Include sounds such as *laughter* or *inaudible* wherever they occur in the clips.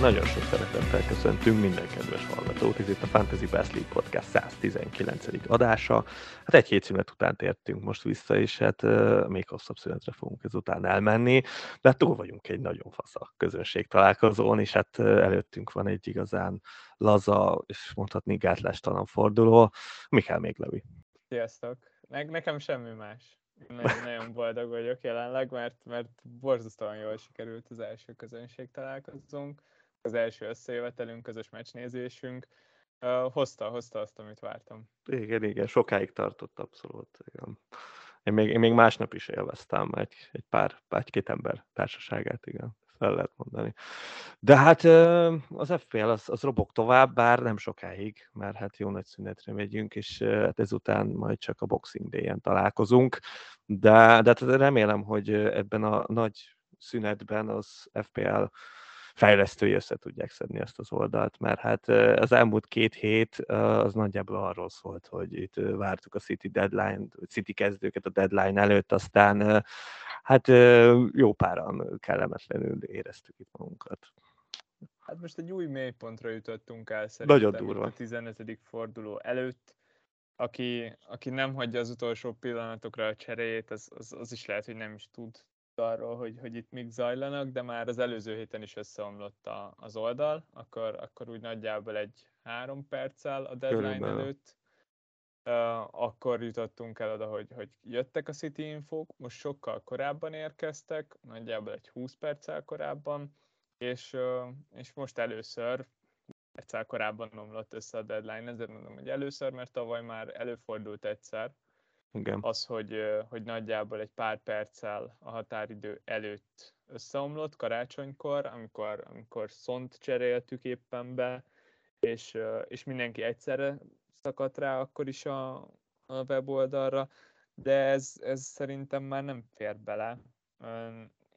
Nagyon sok szeretettel köszöntünk minden kedves hallgatót. Ez itt a Fantasy Best League Podcast 119. adása. Hát egy hét szünet után tértünk most vissza, és hát uh, még hosszabb szünetre fogunk ezután elmenni. De hát túl vagyunk egy nagyon fasz a közönség találkozón, és hát előttünk van egy igazán laza, és mondhatni gátlástalan forduló. Mi kell még, Levi? Sziasztok! Ne- nekem semmi más. Nagyon, nagyon boldog vagyok jelenleg, mert, mert borzasztóan jól sikerült az első közönség találkozunk, az első összejövetelünk, közös meccsnézésünk. Uh, hozta, hozta azt, amit vártam. Igen, igen, sokáig tartott abszolút. Igen. Én még, én még másnap is élveztem egy, egy pár, egy-két ember társaságát, igen el lehet mondani. De hát az FPL az, az robog tovább, bár nem sokáig, mert hát jó nagy szünetre megyünk, és hát ezután majd csak a Boxing Day-en találkozunk, de, de hát remélem, hogy ebben a nagy szünetben az FPL fejlesztői össze tudják szedni ezt az oldalt, mert hát az elmúlt két hét az nagyjából arról szólt, hogy itt vártuk a City deadline, City kezdőket a deadline előtt, aztán hát jó páran kellemetlenül éreztük itt magunkat. Hát most egy új mélypontra jutottunk el szerintem Nagyon durva. a 15. forduló előtt. Aki, aki nem hagyja az utolsó pillanatokra a cseréjét, az, az, az is lehet, hogy nem is tud arról, hogy, hogy itt mik zajlanak, de már az előző héten is összeomlott a, az oldal, akkor, akkor úgy nagyjából egy három perccel a deadline Körülbelül. előtt, uh, akkor jutottunk el oda, hogy, hogy jöttek a City infók, most sokkal korábban érkeztek, nagyjából egy 20 perccel korábban, és, uh, és most először perccel korábban omlott össze a deadline, ezért mondom, hogy először, mert tavaly már előfordult egyszer, igen. az, hogy, hogy nagyjából egy pár perccel a határidő előtt összeomlott karácsonykor, amikor, amikor szont cseréltük éppen be, és, és mindenki egyszerre szakadt rá akkor is a, a weboldalra, de ez, ez szerintem már nem fér bele.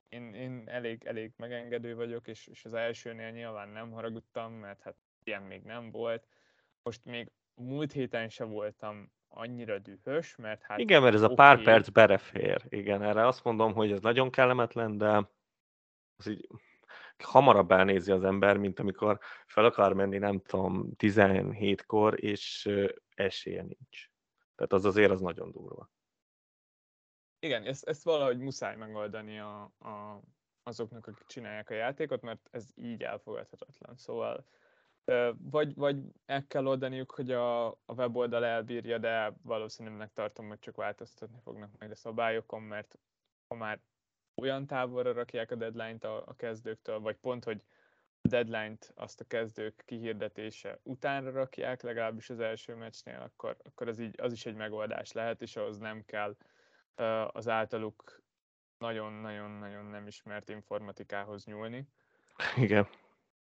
Én, én elég, elég megengedő vagyok, és, és az elsőnél nyilván nem haragudtam, mert hát ilyen még nem volt. Most még múlt héten se voltam annyira dühös, mert hát... Igen, mert ez a pár perc berefér. Igen, erre azt mondom, hogy ez nagyon kellemetlen, de az így hamarabb elnézi az ember, mint amikor fel akar menni, nem tudom, 17-kor, és esélye nincs. Tehát az azért az nagyon durva. Igen, ezt, ezt valahogy muszáj megoldani a, a, azoknak, akik csinálják a játékot, mert ez így elfogadhatatlan. Szóval vagy, vagy el kell oldaniuk, hogy a, a weboldal elbírja, de valószínűleg tartom, hogy csak változtatni fognak majd a szabályokon, mert ha már olyan távolra rakják a deadline-t a, a kezdőktől, vagy pont, hogy a deadline-t azt a kezdők kihirdetése utánra rakják, legalábbis az első meccsnél, akkor, akkor az, így, az is egy megoldás lehet, és ahhoz nem kell az általuk nagyon-nagyon-nagyon nem ismert informatikához nyúlni. Igen.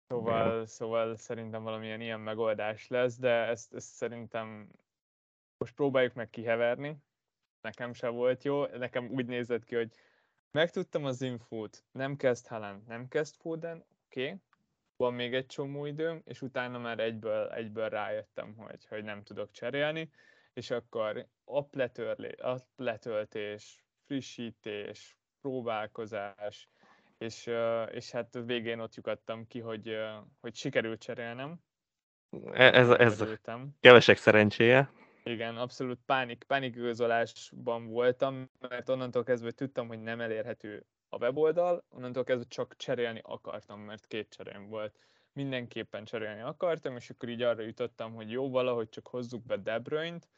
Szóval, szóval szerintem valamilyen ilyen megoldás lesz, de ezt, ezt szerintem most próbáljuk meg kiheverni. Nekem se volt jó, nekem úgy nézett ki, hogy megtudtam az infót, nem kezd Helen, nem kezd Foden, oké, okay. van még egy csomó időm, és utána már egyből, egyből rájöttem, hogy, hogy nem tudok cserélni, és akkor app, letörlé, app letöltés, frissítés, próbálkozás, és, és hát végén ott lyukadtam ki, hogy, hogy sikerült cserélnem. E, ez, ez, ez kevesek szerencséje. Igen, abszolút pánik, pánikigazolásban voltam, mert onnantól kezdve tudtam, hogy nem elérhető a weboldal, onnantól kezdve csak cserélni akartam, mert két cserém volt. Mindenképpen cserélni akartam, és akkor így arra jutottam, hogy jó, valahogy csak hozzuk be De Bruyne-t.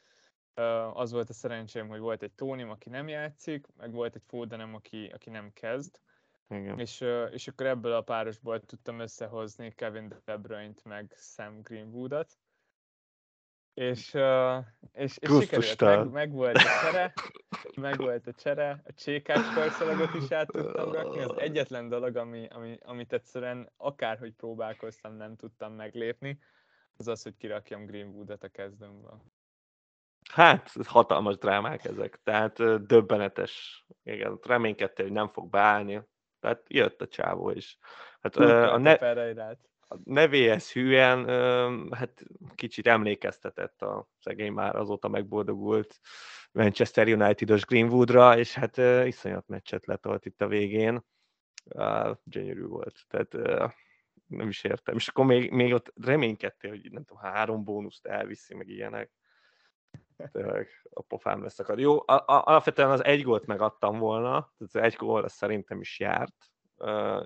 Az volt a szerencsém, hogy volt egy Tónim, aki nem játszik, meg volt egy Fodenem, aki, aki nem kezd. Igen. És, és akkor ebből a párosból tudtam összehozni Kevin De Bruyne-t meg Sam Greenwoodot. És, és, és sikerült, meg, meg, volt a csere, meg volt a csere, a csékás karszalagot is át tudtam rakni, az egyetlen dolog, ami, ami, amit egyszerűen akárhogy próbálkoztam, nem tudtam meglépni, az az, hogy kirakjam Greenwoodot a kezdőmből. Hát, hatalmas drámák ezek, tehát döbbenetes. Igen, reménykedtél, hogy nem fog beállni, tehát jött a csávó is. Hát, a, ne, a nevéhez hűen, hát kicsit emlékeztetett a szegény már azóta megboldogult Manchester United-os Greenwoodra, és hát iszonyat meccset letolt itt a végén. Gyönyörű volt. Tehát nem is értem. És akkor még, még ott reménykedtél, hogy nem tudom, három bónuszt elviszi, meg ilyenek. Tényleg a pofám lesz akad. Jó, a, a, alapvetően az egy gólt megadtam volna, tehát egy gól az szerintem is járt,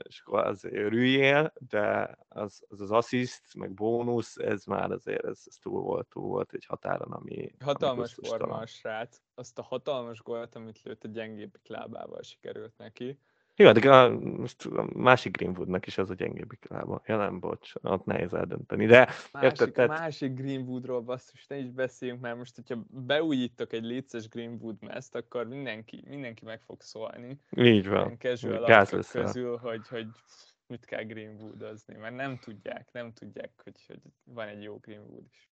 és akkor az örüljél, de az az, az assziszt, meg bónusz, ez már azért, ez, ez túl volt, túl volt egy határon, ami... Hatalmas ami forma a srác. Azt a hatalmas gólt, amit lőtt a gyengébbik lábával sikerült neki. Jó, de a, most a másik Greenwoodnak is az a gyengébbik lába. Ja nem, bocs, ott nehéz eldönteni. De másik, érted, tehát... másik Greenwoodról basszus, ne is beszéljünk, mert most, hogyha beújítok egy léces Greenwood meszt, akkor mindenki, mindenki meg fog szólni. Így van. Gáz közül, hogy, hogy mit kell Greenwoodozni, mert nem tudják, nem tudják, hogy, hogy van egy jó Greenwood is.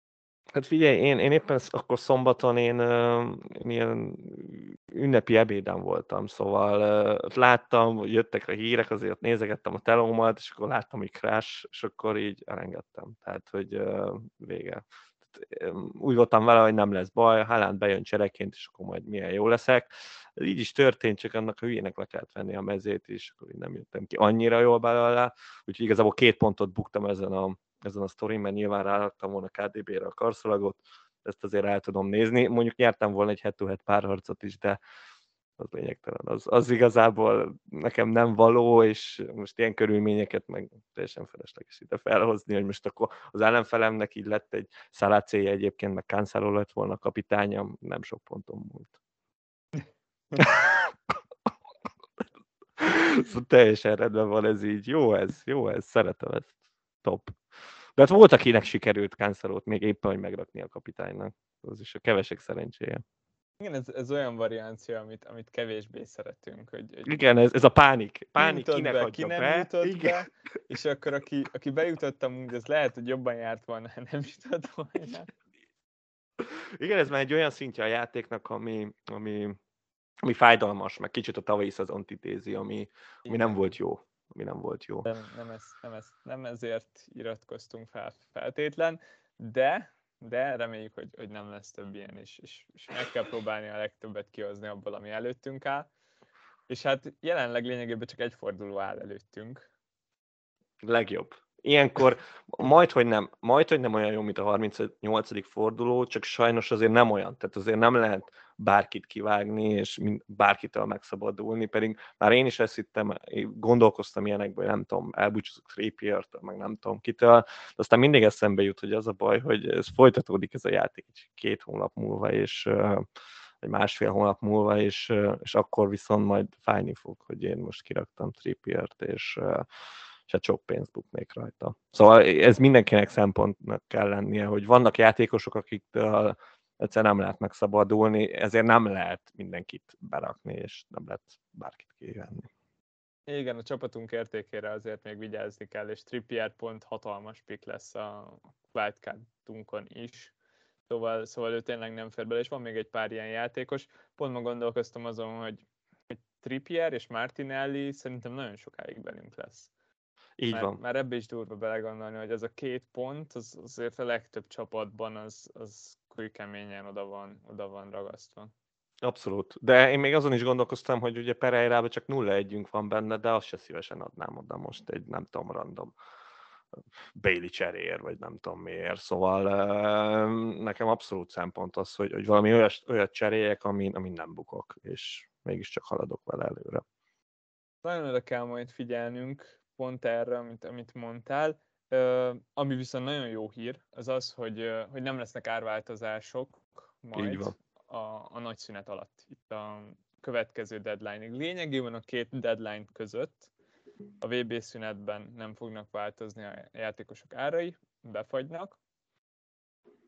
Hát figyelj, én, én éppen akkor szombaton én uh, ilyen ünnepi ebéden voltam, szóval láttam, jöttek a hírek, azért nézegettem a telómat, és akkor láttam, hogy crash, és akkor így elengedtem. Tehát, hogy vége. Úgy voltam vele, hogy nem lesz baj, Haaland bejön csereként, és akkor majd milyen jó leszek. Ez így is történt, csak annak a hülyének le kellett venni a mezét, és akkor így nem jöttem ki annyira jól belőle, úgyhogy igazából két pontot buktam ezen a ezen a sztorin, mert nyilván ráraktam volna KDB-re a karszalagot, ezt azért el tudom nézni. Mondjuk nyertem volna egy head-to-head párharcot is, de az lényegtelen. Az, az igazából nekem nem való, és most ilyen körülményeket meg teljesen felesleges ide felhozni, hogy most akkor az ellenfelemnek így lett egy szalácéja egyébként, meg Cancelo lett volna a kapitányom, nem sok ponton múlt. *laughs* szóval teljesen rendben van ez így. Jó ez, jó ez, szeretem ezt. Top. De hát volt, akinek sikerült Cancelót még éppen, hogy megrakni a kapitánynak. Az is a kevesek szerencséje. Igen, ez, ez olyan variancia, amit, amit kevésbé szeretünk. Hogy, hogy Igen, ez, ez a pánik. Pánik kinek be, ki nem be. jutott Igen. be, és akkor aki, aki bejutott amúgy, ez lehet, hogy jobban járt volna, *laughs* ha nem jutott volna. Igen, ez már egy olyan szintje a játéknak, ami, ami, ami fájdalmas, meg kicsit a tavalyi szezont idézi, ami, ami nem volt jó ami nem volt jó. Nem, nem, ez, nem, ez, nem ezért iratkoztunk fel feltétlen, de, de reméljük, hogy, hogy nem lesz több ilyen, és, és, és meg kell próbálni a legtöbbet kihozni abból, ami előttünk áll. És hát jelenleg lényegében csak egy forduló áll előttünk. Legjobb. Ilyenkor majd, hogy nem, majd, hogy nem olyan jó, mint a 38. forduló, csak sajnos azért nem olyan. Tehát azért nem lehet bárkit kivágni, és bárkitől megszabadulni, pedig már én is ezt hittem, gondolkoztam ilyenekből, nem tudom, elbúcsúzok trippier meg nem tudom kitől, de aztán mindig eszembe jut, hogy az a baj, hogy ez folytatódik ez a játék két hónap múlva, és egy másfél hónap múlva, és, és akkor viszont majd fájni fog, hogy én most kiraktam Trippiert, és, és hát sok pénzt buknék rajta. Szóval ez mindenkinek szempontnak kell lennie, hogy vannak játékosok, akiktől egyszer nem lehet megszabadulni, ezért nem lehet mindenkit berakni, és nem lehet bárkit kivenni. Igen, a csapatunk értékére azért még vigyázni kell, és Trippier pont hatalmas pick lesz a wildcardunkon is. Szóval, szóval ő tényleg nem fér bele, és van még egy pár ilyen játékos. Pont ma gondolkoztam azon, hogy, hogy Trippier és Martinelli szerintem nagyon sokáig velünk lesz. Így már, van. Már ebbe is durva belegondolni, hogy ez a két pont, az azért a legtöbb csapatban az, az kőkeményen oda van, oda van ragasztva. Abszolút. De én még azon is gondolkoztam, hogy ugye Pereira csak nulla együnk van benne, de azt se szívesen adnám oda most egy, nem tudom, random Bailey cserér, vagy nem tudom miért. Szóval nekem abszolút szempont az, hogy, hogy valami olyat, olyat cseréljek, amin, amin nem bukok, és mégiscsak haladok vele előre. Nagyon oda kell majd figyelnünk pont erre, amit, amit mondtál. Ami viszont nagyon jó hír, az az, hogy, hogy nem lesznek árváltozások majd. A, a nagy szünet alatt, itt a következő deadline-ig. Lényegében a két deadline között a VB szünetben nem fognak változni a játékosok árai, befagynak.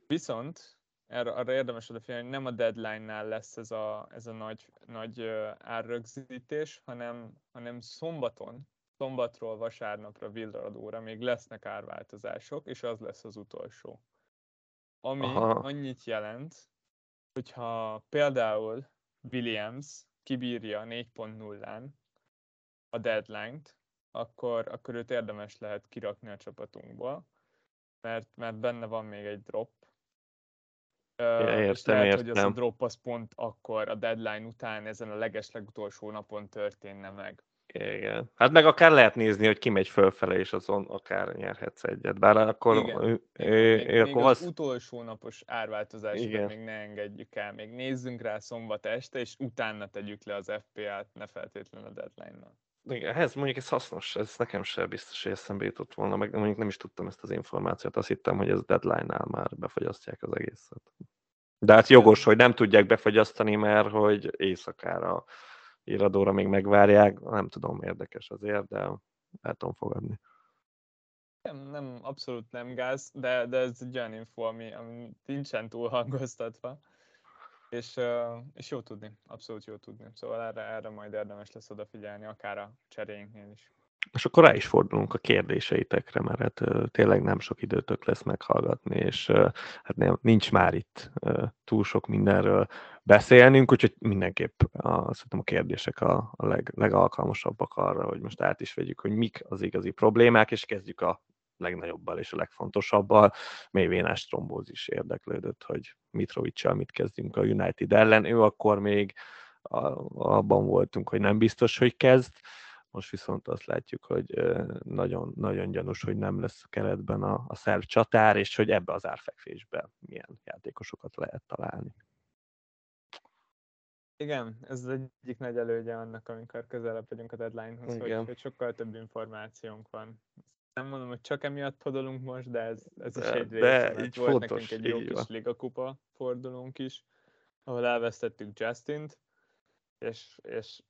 Viszont erre, arra érdemes odafigyelni, hogy nem a deadline-nál lesz ez a, ez a nagy, nagy árrögzítés, hanem, hanem szombaton szombatról vasárnapra villadóra még lesznek árváltozások, és az lesz az utolsó. Ami Aha. annyit jelent, hogyha például Williams kibírja 4.0-án a deadline-t, akkor, akkor őt érdemes lehet kirakni a csapatunkból, mert, mert benne van még egy drop. Ja, értem, lehet, értem. hogy az a drop az pont akkor a deadline után ezen a leges legutolsó napon történne meg. Igen. Hát meg akár lehet nézni, hogy kimegy fölfele, és azon akár nyerhetsz egyet. Bár akkor, Igen. ő, ő, még, ő, még akkor az az, utolsó napos árváltozásokat Igen. még ne engedjük el, még nézzünk rá szombat este, és utána tegyük le az FPA-t, ne feltétlenül a deadline-nal. igen, ez mondjuk ez hasznos, ez nekem sem biztos, hogy eszembe jutott volna, meg mondjuk nem is tudtam ezt az információt, azt hittem, hogy ez deadline-nál már befagyasztják az egészet. De hát jogos, hogy nem tudják befagyasztani, mert hogy éjszakára íradóra még megvárják, nem tudom, érdekes azért, de el tudom fogadni. Nem, nem, abszolút nem gáz, de, de ez egy olyan info, ami, ami nincsen túl hangoztatva. És, és jó tudni, abszolút jó tudni. Szóval erre, erre majd érdemes lesz odafigyelni, akár a cseréinknél is. És akkor rá is fordulunk a kérdéseitekre, mert hát tényleg nem sok időtök lesz meghallgatni, és hát nem, nincs már itt túl sok mindenről beszélnünk, úgyhogy mindenképp a, szerintem a kérdések a, a leg, legalkalmasabbak arra, hogy most át is vegyük, hogy mik az igazi problémák, és kezdjük a legnagyobbal és a legfontosabbal. Mélyvénás trombózis érdeklődött, hogy Mitrovicsal mit kezdjünk a United ellen. Ő akkor még a, abban voltunk, hogy nem biztos, hogy kezd, most viszont azt látjuk, hogy nagyon, nagyon gyanús, hogy nem lesz keretben a, a szerv csatár, és hogy ebbe az árfekvésbe milyen játékosokat lehet találni. Igen, ez az egyik nagy előnye annak, amikor közelebb vagyunk a deadlinehoz, hogy, hogy sokkal több információnk van. Nem mondom, hogy csak emiatt hodolunk most, de ez, ez is De- egy de mert így volt fontos, nekünk egy jó kis van. ligakupa fordulónk is, ahol elvesztettük Justint, és, és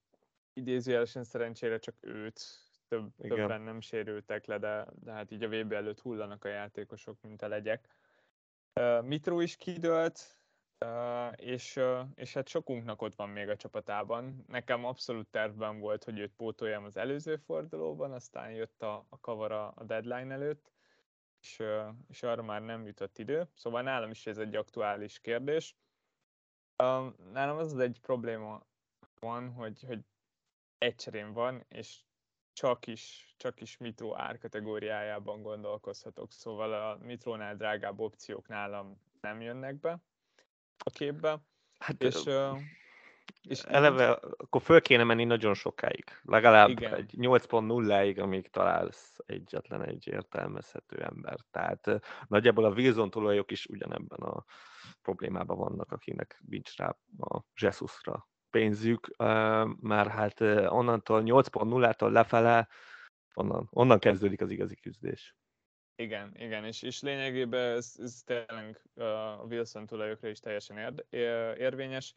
idézőjelesen szerencsére csak őt, több, Igen. többen nem sérültek le, de, de hát így a VB előtt hullanak a játékosok, mint a legyek. Uh, Mitro is kidőlt, uh, és, uh, és hát sokunknak ott van még a csapatában. Nekem abszolút tervben volt, hogy őt pótoljam az előző fordulóban, aztán jött a, a kavara a deadline előtt, és, uh, és arra már nem jutott idő. Szóval nálam is ez egy aktuális kérdés. Uh, nálam az az egy probléma van, hogy, hogy egy cserém van, és csak is, csak is Mitro árkategóriájában gondolkozhatok, szóval a Mitrónál drágább opciók nálam nem jönnek be a képbe, Hát és, ö, és eleve akkor föl kéne menni nagyon sokáig. Legalább Igen. egy 8.0-ig, amíg találsz egyetlen egy értelmezhető ember. Tehát nagyjából a Wilson tulajok is ugyanebben a problémában vannak, akinek nincs rá a Jesusra pénzük, mert hát onnantól 8.0-tól lefele, onnan, onnan kezdődik az igazi küzdés. Igen, igen, és, és lényegében ez, ez tényleg a Wilson tulajokra is teljesen ér, ér, érvényes.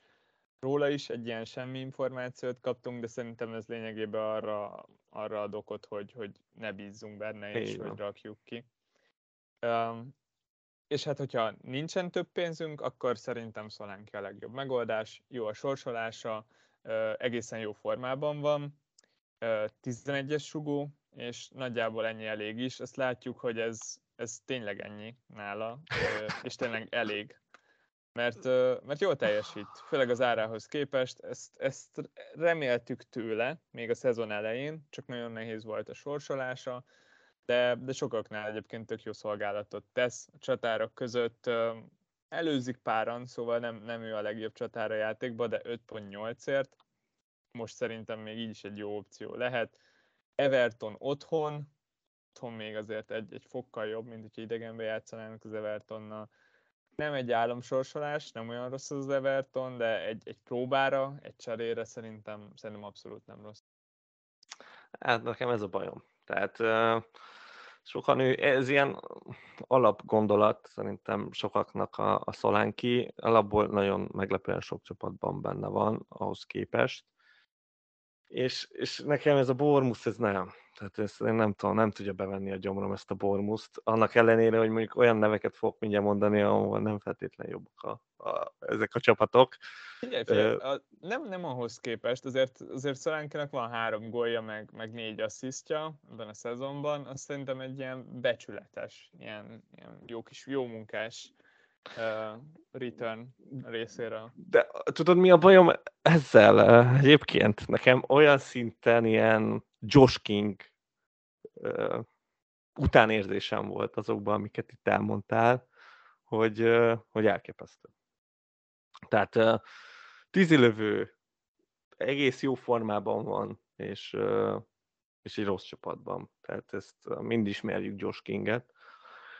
Róla is egy ilyen semmi információt kaptunk, de szerintem ez lényegében arra, arra ad okot, hogy, hogy ne bízzunk benne, és van. hogy rakjuk ki. Um, és hát, hogyha nincsen több pénzünk, akkor szerintem Szolánki a legjobb megoldás. Jó a sorsolása, egészen jó formában van, ö, 11-es sugó, és nagyjából ennyi elég is. Azt látjuk, hogy ez, ez tényleg ennyi nála, és tényleg elég. Mert, mert jól teljesít, főleg az árához képest. Ezt, ezt reméltük tőle, még a szezon elején, csak nagyon nehéz volt a sorsolása, de, de sokaknál egyébként tök jó szolgálatot tesz. A csatárok között előzik páran, szóval nem, nem ő a legjobb csatár a játékban, de 5.8-ért most szerintem még így is egy jó opció lehet. Everton otthon, otthon még azért egy, egy fokkal jobb, mint hogyha idegenbe játszanának az Evertonnal. Nem egy államsorsolás, nem olyan rossz az Everton, de egy, egy próbára, egy cserére szerintem, szerintem abszolút nem rossz. Hát nekem ez a bajom. Tehát ö, sokan ő, ez ilyen alapgondolat szerintem sokaknak a, a Szolánki, alapból nagyon meglepően sok csapatban benne van ahhoz képest. És, és nekem ez a Bormus, ez nem. Tehát ezt én nem tudom, nem tudja bevenni a gyomrom ezt a Bormuszt, annak ellenére, hogy mondjuk olyan neveket fogok mindjárt mondani, ahol nem feltétlenül jobbak a, a, ezek a csapatok. Figyelj, figyelj a, nem, nem ahhoz képest, azért, azért Szolánkinak van három gólja, meg, meg négy asszisztja ebben a szezonban, azt szerintem egy ilyen becsületes, ilyen, ilyen jó kis, jó munkás uh, return részéről. De tudod, mi a bajom ezzel egyébként? Nekem olyan szinten ilyen Josh King uh, utánérzésem volt azokban, amiket itt elmondtál, hogy, uh, hogy elképesztő. Tehát uh, tízilövő egész jó formában van, és, és egy rossz csapatban. Tehát ezt mind ismerjük Josh Kinget.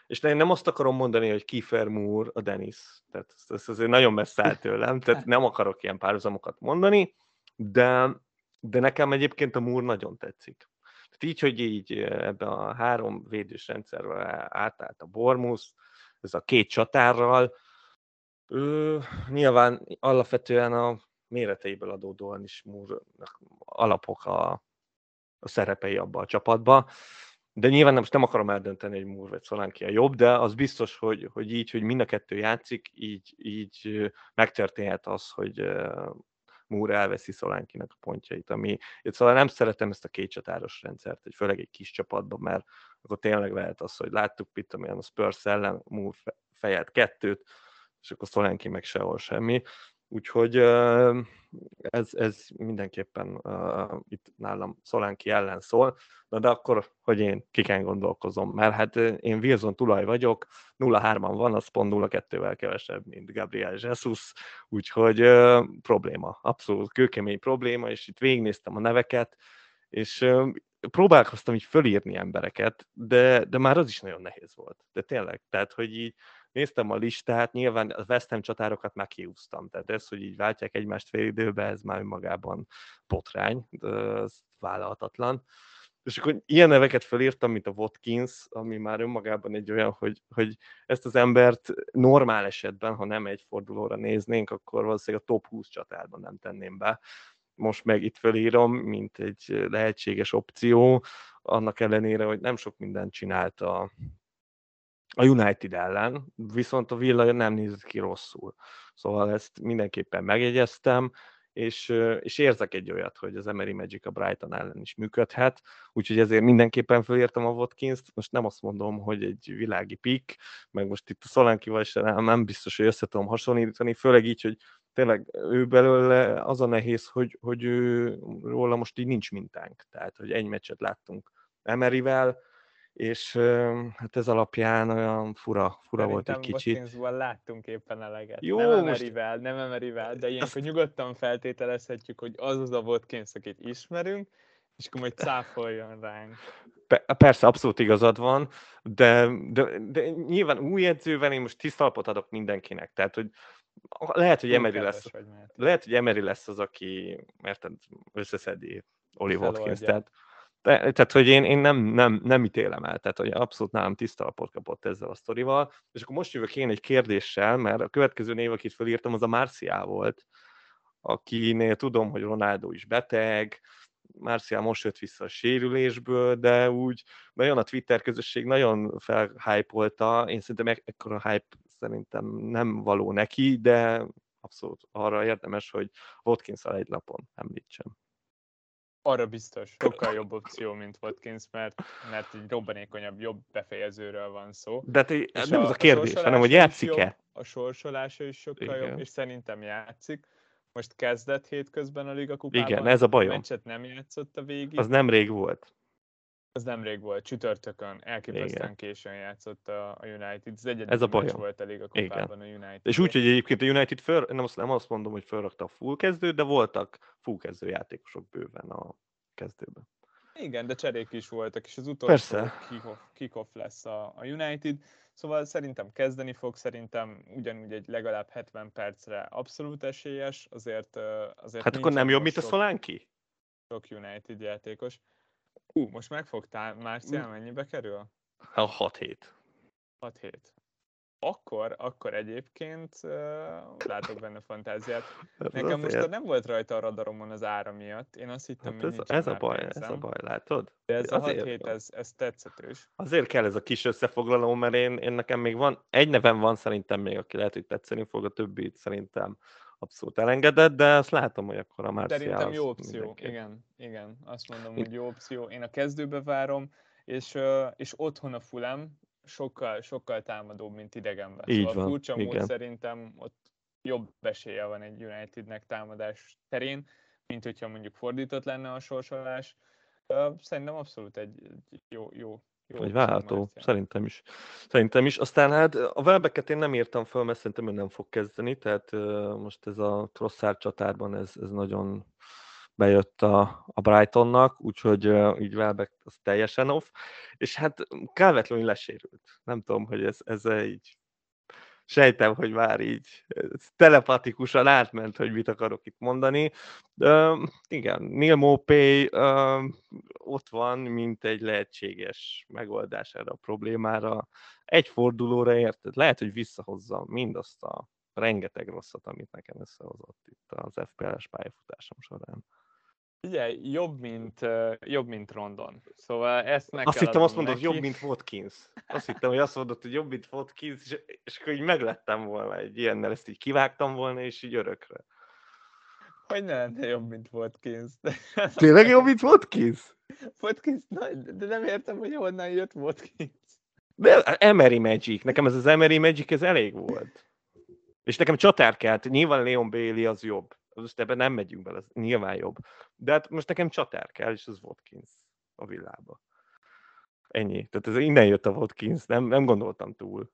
És én nem azt akarom mondani, hogy Kiefer Moore a Dennis. Tehát ezt, ezt azért nagyon messze áll tőlem, tehát nem akarok ilyen párhuzamokat mondani, de, de nekem egyébként a Moore nagyon tetszik. Tehát így, hogy így ebben a három védős rendszerrel átállt a Bormus, ez a két csatárral, ő, nyilván alapvetően a méreteiből adódóan is Moore alapok a, a szerepei abba a csapatba. De nyilván most nem akarom eldönteni, hogy Moore vagy Szolánki a jobb, de az biztos, hogy, hogy így, hogy mind a kettő játszik, így, így megtörténhet az, hogy Moore elveszi Szolánkinak a pontjait, ami, szóval nem szeretem ezt a két csatáros rendszert, hogy főleg egy kis csapatban, mert akkor tényleg lehet az, hogy láttuk itt, amilyen a Spurs ellen Moore fejelt kettőt, és akkor Szolánki meg sehol semmi. Úgyhogy ez, ez mindenképpen itt nálam Szolánki ellen szól, Na de akkor, hogy én kiken gondolkozom, mert hát én Wilson tulaj vagyok, 0-3-an van, az pont 0-2-vel kevesebb, mint Gabriel Jesus, úgyhogy probléma, abszolút kőkemény probléma, és itt végignéztem a neveket, és uh, próbálkoztam így fölírni embereket, de, de már az is nagyon nehéz volt. De tényleg, tehát, hogy így néztem a listát, nyilván a West Ham csatárokat már kiúztam, tehát ez, hogy így váltják egymást fél időbe, ez már önmagában botrány, ez vállalhatatlan. És akkor ilyen neveket felírtam, mint a Watkins, ami már önmagában egy olyan, hogy, hogy ezt az embert normál esetben, ha nem egy fordulóra néznénk, akkor valószínűleg a top 20 csatárban nem tenném be. Most meg itt felírom, mint egy lehetséges opció, annak ellenére, hogy nem sok mindent csinált a, a United ellen, viszont a Villa nem nézett ki rosszul. Szóval ezt mindenképpen megjegyeztem, és, és érzek egy olyat, hogy az Emery Magic a Brighton ellen is működhet, úgyhogy ezért mindenképpen fölírtam a Watkins-t, most nem azt mondom, hogy egy világi pick, meg most itt a Szolánkival nem biztos, hogy össze tudom hasonlítani, főleg így, hogy tényleg ő belőle az a nehéz, hogy, hogy ő, róla most így nincs mintánk, tehát hogy egy meccset láttunk Emeryvel, és hát ez alapján olyan fura, fura volt egy kicsit. Szerintem láttunk éppen eleget. Jó, nem Emerivel, most... nem Emerivel, de ilyenkor Azt... nyugodtan feltételezhetjük, hogy az az a Watkins, akit ismerünk, és akkor majd cáfoljon ránk. Persze, abszolút igazad van, de, de, de nyilván új edzővel én most tisztalpot adok mindenkinek, tehát hogy lehet, hogy Emery lesz, lehet, hogy Emery lesz az, aki, mert összeszedi Oli Watkins, tehát de, tehát, hogy én, én nem, nem, nem ítélem el, tehát hogy abszolút nálam tiszta alapot kapott ezzel a sztorival. És akkor most jövök én egy kérdéssel, mert a következő név, akit felírtam, az a Marcial volt, akinél tudom, hogy Ronaldo is beteg, Marcial most jött vissza a sérülésből, de úgy nagyon a Twitter közösség nagyon felhypolta, én szerintem ekkora hype szerintem nem való neki, de abszolút arra érdemes, hogy watkins egy lapon említsem. Arra biztos, sokkal jobb opció, mint Watkins, mert, mert egy robbanékonyabb, jobb befejezőről van szó. De te, nem a, az a kérdés, a hanem hogy játszik-e? A sorsolása is sokkal Igen. jobb, és szerintem játszik. Most kezdett hétközben a Liga kupában. Igen, ez a bajom. A meccset nem játszott a végig. Az nem rég volt. Az nemrég volt, csütörtökön, elképesztően Igen. későn játszott a, a United. Ez egyedül Ez a bajom. volt a kupában Igen. a United. És úgy, hogy egyébként a United föl, nem, azt, nem azt mondom, hogy felrakta a full kezdőt, de voltak full kezdő játékosok bőven a kezdőben. Igen, de cserék is voltak, és az utolsó kick-off, kick-off lesz a, a United. Szóval szerintem kezdeni fog, szerintem ugyanúgy egy legalább 70 percre abszolút esélyes, azért... azért hát akkor nem jobb, mint a Szolánki? Sok United játékos. Ú, most megfogtál, Márciál mennyibe kerül? A 6-7. 6-7. Akkor, akkor egyébként uh, látok benne fantáziát. Nekem most azért... nem volt rajta a radaromon az ára miatt. Én azt hittem, hát ez, ez a baj, pénzem. ez a baj, látod? De ez azért, a 6 hét, ez, ez tetszetős. Azért kell ez a kis összefoglaló, mert én, én nekem még van, egy nevem van szerintem még, aki lehet, hogy tetszeni fog, a többit szerintem abszolút elengedett, de azt látom, hogy akkor a Marcial Szerintem jó opció, mindenki. igen, igen, azt mondom, hogy jó opció. Én a kezdőbe várom, és, és otthon a Fulham sokkal, sokkal támadóbb, mint idegenben. Így szóval van, furcsa mód szerintem ott jobb esélye van egy Unitednek támadás terén, mint hogyha mondjuk fordított lenne a sorsolás. Szerintem abszolút egy, egy jó, jó, jó vagy válható, szerintem is. Szerintem is. Aztán hát a webeket én nem írtam föl, mert szerintem ő nem fog kezdeni, tehát most ez a Trosszár csatárban ez, ez nagyon bejött a, a Brightonnak, úgyhogy uh, így Welbeck az teljesen off, és hát Calvert lesérült. Nem tudom, hogy ez, ez így sejtem, hogy már így telepatikusan átment, hogy mit akarok itt mondani. De, igen, Neil Mopay uh, ott van, mint egy lehetséges megoldás erre a problémára. Egy fordulóra érted, lehet, hogy visszahozza mindazt a rengeteg rosszat, amit nekem összehozott itt az FPL-es pályafutásom során. Ugye, jobb, mint, jobb, mint Rondon. Szóval ezt meg Azt hittem, azt mondod, jobb, mint Watkins. Azt hittem, hogy azt mondod, hogy jobb, mint Watkins, és, és akkor így meglettem volna egy ilyennel, ezt így kivágtam volna, és így örökre. Hogy ne lenne jobb, mint Watkins? *laughs* Tényleg jobb, mint Watkins? Watkins, na, de nem értem, hogy honnan jött Watkins. De Emery Magic, nekem ez az Emery Magic, ez elég volt. És nekem csatár kellett, nyilván Leon Bailey az jobb most ebben nem megyünk bele, ez nyilván jobb. De hát most nekem csatár kell, és az Watkins a villába. Ennyi. Tehát ez innen jött a Watkins, nem, nem gondoltam túl.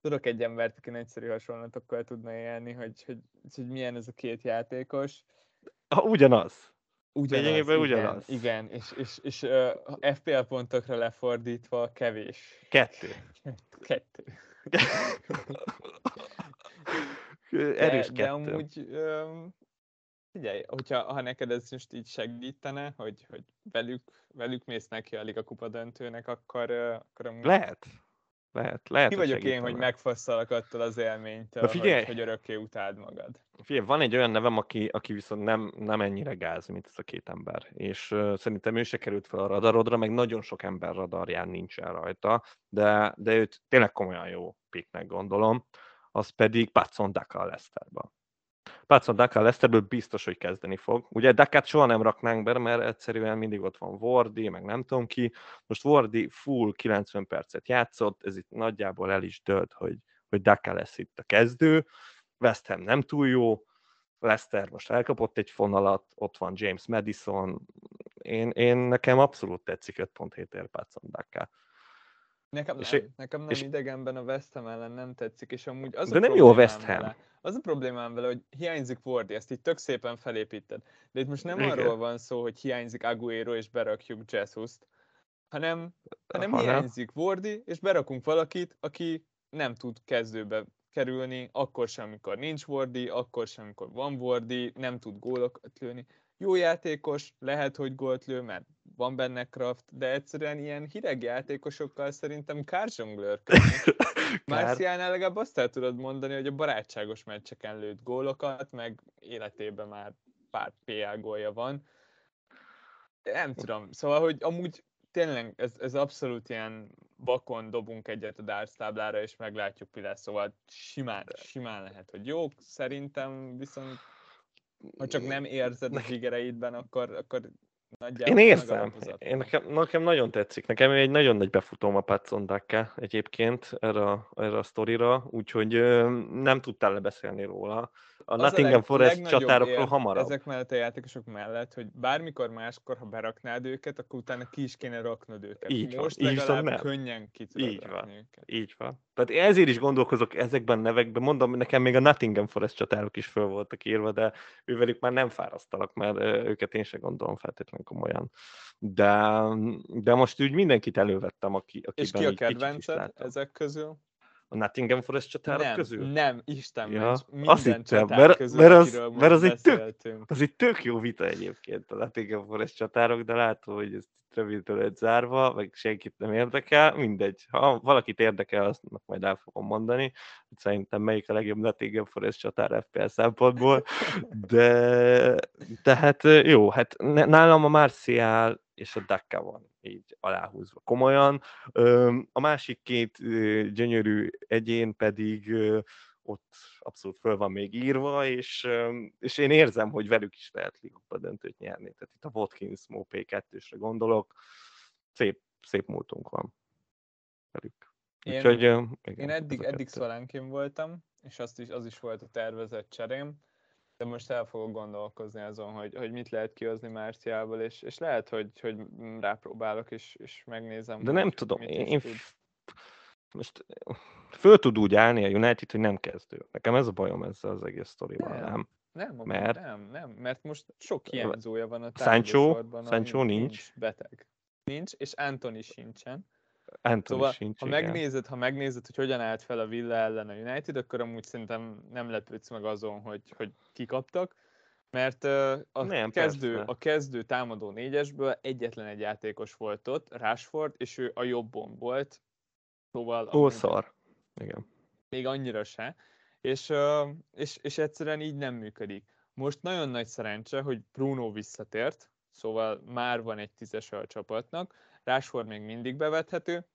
Tudok egy embert, aki egyszerű hasonlatokkal tudna élni, hogy, hogy, hogy milyen ez a két játékos. Ha, ugyanaz. Ugyanaz, igen, ugyanaz. Igen, és, és, és uh, FPL pontokra lefordítva kevés. Kettő. Kettő. *laughs* *laughs* erős de, de amúgy, figyelj, hogyha ha neked ez most így segítene, hogy, hogy velük, velük mész neki a Liga Kupa döntőnek, akkor, akkor amúgy... Lehet. Lehet, lehet. Ki vagyok én, hogy megfosszalak attól az élménytől, figyelj, hogy, hogy örökké utáld magad. Figyelj, van egy olyan nevem, aki, aki viszont nem, nem ennyire gáz, mint ez a két ember. És uh, szerintem ő se került fel a radarodra, meg nagyon sok ember radarján nincsen rajta, de, de őt tényleg komolyan jó piknek gondolom az pedig Patson Daka a Leicesterben. Patson Daka a Leicesterből biztos, hogy kezdeni fog. Ugye Dakát soha nem raknánk be, mert egyszerűen mindig ott van Wardy, meg nem tudom ki. Most Wardy full 90 percet játszott, ez itt nagyjából el is dölt, hogy, hogy Daka lesz itt a kezdő. West Ham nem túl jó, Leicester most elkapott egy fonalat, ott van James Madison, én, én nekem abszolút tetszik 5.7 ér Patson Daka. Nekem és nem, nekem nem és idegenben a West Ham ellen nem tetszik, és amúgy az de a nem jó a West Ham. Vele, az a problémám vele, hogy hiányzik Wardy, ezt így tök szépen felépíted. De itt most nem Igen. arról van szó, hogy hiányzik Aguero és berakjuk Jesus-t, hanem, hanem Aha, hiányzik Wardy, és berakunk valakit, aki nem tud kezdőbe kerülni, akkor sem, amikor nincs Wardy, akkor sem, amikor van Wardy, nem tud gólokat lőni. Jó játékos, lehet, hogy gólt lő, mert van benne Kraft, de egyszerűen ilyen hideg játékosokkal szerintem kárzsonglőrködni. Márciánál *laughs* legalább azt el tudod mondani, hogy a barátságos meccseken lőtt gólokat, meg életében már pár PL gólja van. De nem tudom, szóval, hogy amúgy tényleg ez, ez abszolút ilyen vakon dobunk egyet a darts táblára, és meglátjuk, mi lesz. Szóval simán, simán lehet, hogy jók, szerintem viszont ha csak nem érzed a zsigereidben, akkor, akkor Nagyjából Én érzem. Én nekem, nekem nagyon tetszik. Nekem egy nagyon nagy befutóm a Patson Daka egyébként erre, erre a sztorira, úgyhogy nem tudtál lebeszélni róla a az Nottingham a Forest csatárokról hamarabb. Ezek mellett a játékosok mellett, hogy bármikor máskor, ha beraknád őket, akkor utána ki is kéne raknod őket. Így Most van, legalább nem. könnyen ki Így van, őket. így van. Tehát ezért is gondolkozok ezekben a nevekben. Mondom, nekem még a Nottingham Forest csatárok is föl voltak írva, de ővelük már nem fárasztalak, mert őket én sem gondolom feltétlenül komolyan. De, de most úgy mindenkit elővettem, aki, akiben És ki a kedvenced ezek közül? A Nottingham Forest csatárok nem, közül? Nem, Isten ja, minden azt hittem, mert, közül, mert, az, mert az, egy tök, az egy tök jó vita egyébként a Nottingham Forest csatárok, de látom, hogy ez rövidre lett zárva, meg senkit nem érdekel, mindegy. Ha valakit érdekel, azt majd el fogom mondani, hogy szerintem melyik a legjobb Nottingham Forest csatár FPL szempontból, de tehát jó, hát nálam a Marcial és a Dakka van így aláhúzva komolyan. A másik két gyönyörű egyén pedig ott abszolút föl van még írva, és, és én érzem, hogy velük is lehet Liga döntőt nyerni. Tehát itt a Watkins Mopé 2 gondolok, szép, szép múltunk van velük. Én, Úgyhogy, igen, én eddig, eddig szolánként voltam, és azt is, az is volt a tervezett cserém, de most el fogok gondolkozni azon, hogy, hogy mit lehet kihozni Márciából, és, és lehet, hogy, hogy rápróbálok, és, és megnézem. De nem tudom, én, én most föl tud úgy állni a United, hogy nem kezdő. Nekem ez a bajom ezzel az egész sztorival, nem? nem? Nem, Mert? nem, nem, mert most sok hiányzója van a Sancho? Sancho ami nincs? beteg. Nincs, és Anthony sincsen. Anthony Szóval, sincs, ha igen. megnézed, ha megnézed, hogy hogyan állt fel a Villa ellen a United, akkor amúgy szerintem nem lepődsz meg azon, hogy, hogy kikaptak, mert a, Nem, kezdő, persze. a kezdő támadó négyesből egyetlen egy játékos volt ott, Rashford, és ő a jobbon volt, szóval Ó, amúgy szar. Igen. még annyira se, és, és, és egyszerűen így nem működik. Most nagyon nagy szerencse, hogy Bruno visszatért, szóval már van egy tízes a csapatnak, Rashford még mindig bevethető,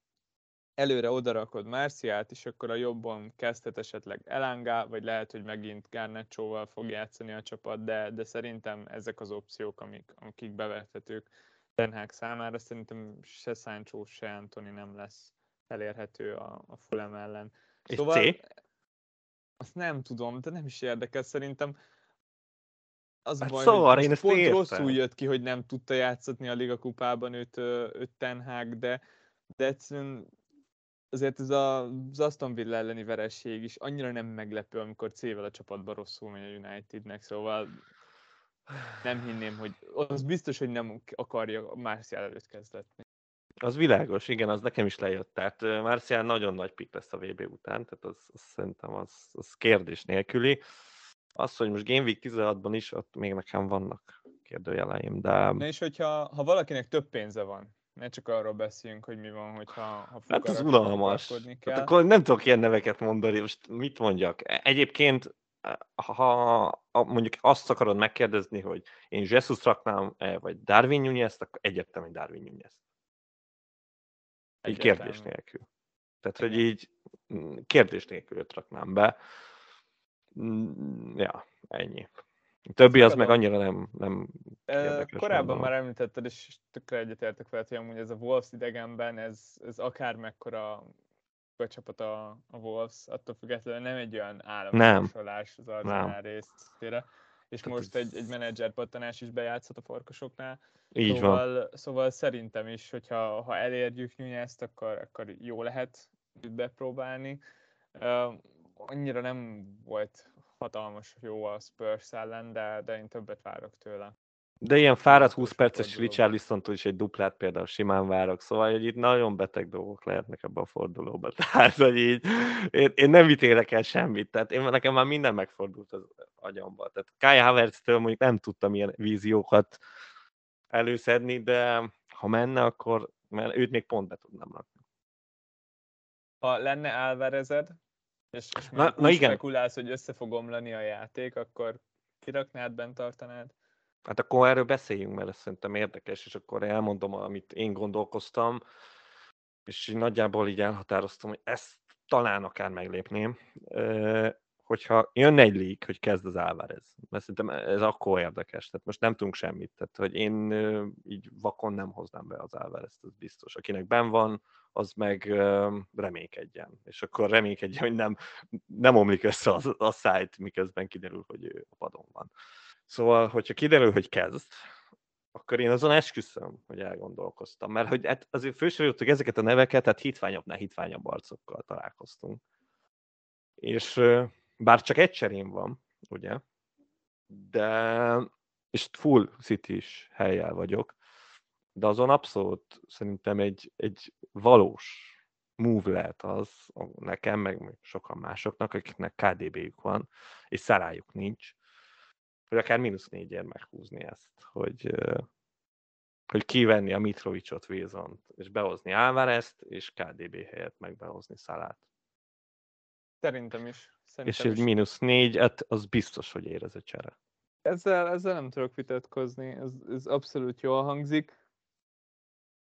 előre odarakod Marciát, és akkor a jobban kezdhet esetleg Elanga, vagy lehet, hogy megint Garnacho-val fog játszani a csapat, de, de szerintem ezek az opciók, amik, akik bevethetők Ten Hag számára, szerintem se Sancho, se Antoni nem lesz elérhető a, a Fulham ellen. És Szóval C? azt nem tudom, de nem is érdekel, szerintem az Hát baj, szóval, hogy én pont értem. rosszul jött ki, hogy nem tudta játszatni a Liga kupában őt, őt Ten Hag, de, de egyszerűen azért ez a, az Aston Villa elleni vereség is annyira nem meglepő, amikor C-vel a csapatban rosszul megy a Unitednek, szóval nem hinném, hogy az biztos, hogy nem akarja Martial előtt kezdetni. Az világos, igen, az nekem is lejött. Tehát ö, Martial nagyon nagy pik lesz a VB után, tehát az, az szerintem az, az kérdés nélküli. Az, hogy most Game Week 16-ban is, ott még nekem vannak kérdőjeleim, de Na és hogyha ha valakinek több pénze van, ne csak arról beszéljünk, hogy mi van, hogyha ha hát fukarak- unalmas. kell. akkor nem tudok ilyen neveket mondani, most mit mondjak. E- Egyébként, ha a- mondjuk azt akarod megkérdezni, hogy én Jesus raknám -e, vagy Darwin nunez akkor egyértelműen Darwin Nunez. Egyértelmű. kérdés nélkül. Tehát, hogy így mm, kérdés nélkül őt raknám be. Mm, Ja, ennyi. A többi az meg annyira nem, nem érdekes. Korábban gondolom. már említetted, és tökre egyetértek veled, hogy amúgy ez a Wolves idegenben, ez, ez akár mekkora a csapat a, a Wolves, attól függetlenül nem egy olyan államsorsolás az Arsenal részére. És Tehát most egy, egy menedzser pattanás is bejátszhat a farkasoknál. Így van. szóval, szóval szerintem is, hogyha ha elérjük Nunez-t, akkor, akkor jó lehet bepróbálni. Annyira nem volt hatalmas jó a Spurs ellen, de, de én többet várok tőle. De ilyen fáradt Biztos 20 perces fordulóban. Richarlison-tól is egy duplát például simán várok, szóval hogy itt nagyon beteg dolgok lehetnek ebbe a fordulóba. *laughs* Tehát, hogy így, én, én nem ítélek el semmit, tehát én, nekem már minden megfordult az agyamba. Tehát Kai Havertz-től mondjuk nem tudtam ilyen víziókat előszedni, de ha menne, akkor mert őt még pont be tudnám rakni. Ha lenne Álvarezed, és, és Na- na igen. spekulálsz, hogy össze fog omlani a játék, akkor kiraknád, bent tartanád? Hát akkor erről beszéljünk, mert ez szerintem érdekes, és akkor elmondom, amit én gondolkoztam, és így nagyjából így elhatároztam, hogy ezt talán akár meglépném, hogyha jönne egy leak, hogy kezd az Álvarez, mert szerintem ez akkor érdekes, tehát most nem tudunk semmit, tehát hogy én így vakon nem hoznám be az Álvarezt, ez biztos. Akinek ben van, az meg reménykedjen, és akkor reménykedjen, hogy nem, nem omlik össze a, a szájt, miközben kiderül, hogy ő a padon van. Szóval, hogyha kiderül, hogy kezd, akkor én azon esküszöm, hogy elgondolkoztam. Mert hogy hát azért fősoroltuk ezeket a neveket, hát hitványabbnál hitványabb arcokkal találkoztunk. És bár csak egy cserém van, ugye, de és full city is helyjel vagyok, de azon abszolút szerintem egy, egy valós move lehet az nekem, meg sokan másoknak, akiknek KDB-jük van, és szarájuk nincs, hogy akár mínusz négyért meghúzni ezt, hogy, hogy kivenni a Mitrovicsot, Wilson-t, és behozni Álvarezt, és KDB helyett meg behozni Szalát. Szerintem is. És Szerintem egy is. mínusz négy, hát az biztos, hogy ér ez a csere. Ezzel, ezzel nem tudok vitatkozni, ez, ez abszolút jól hangzik.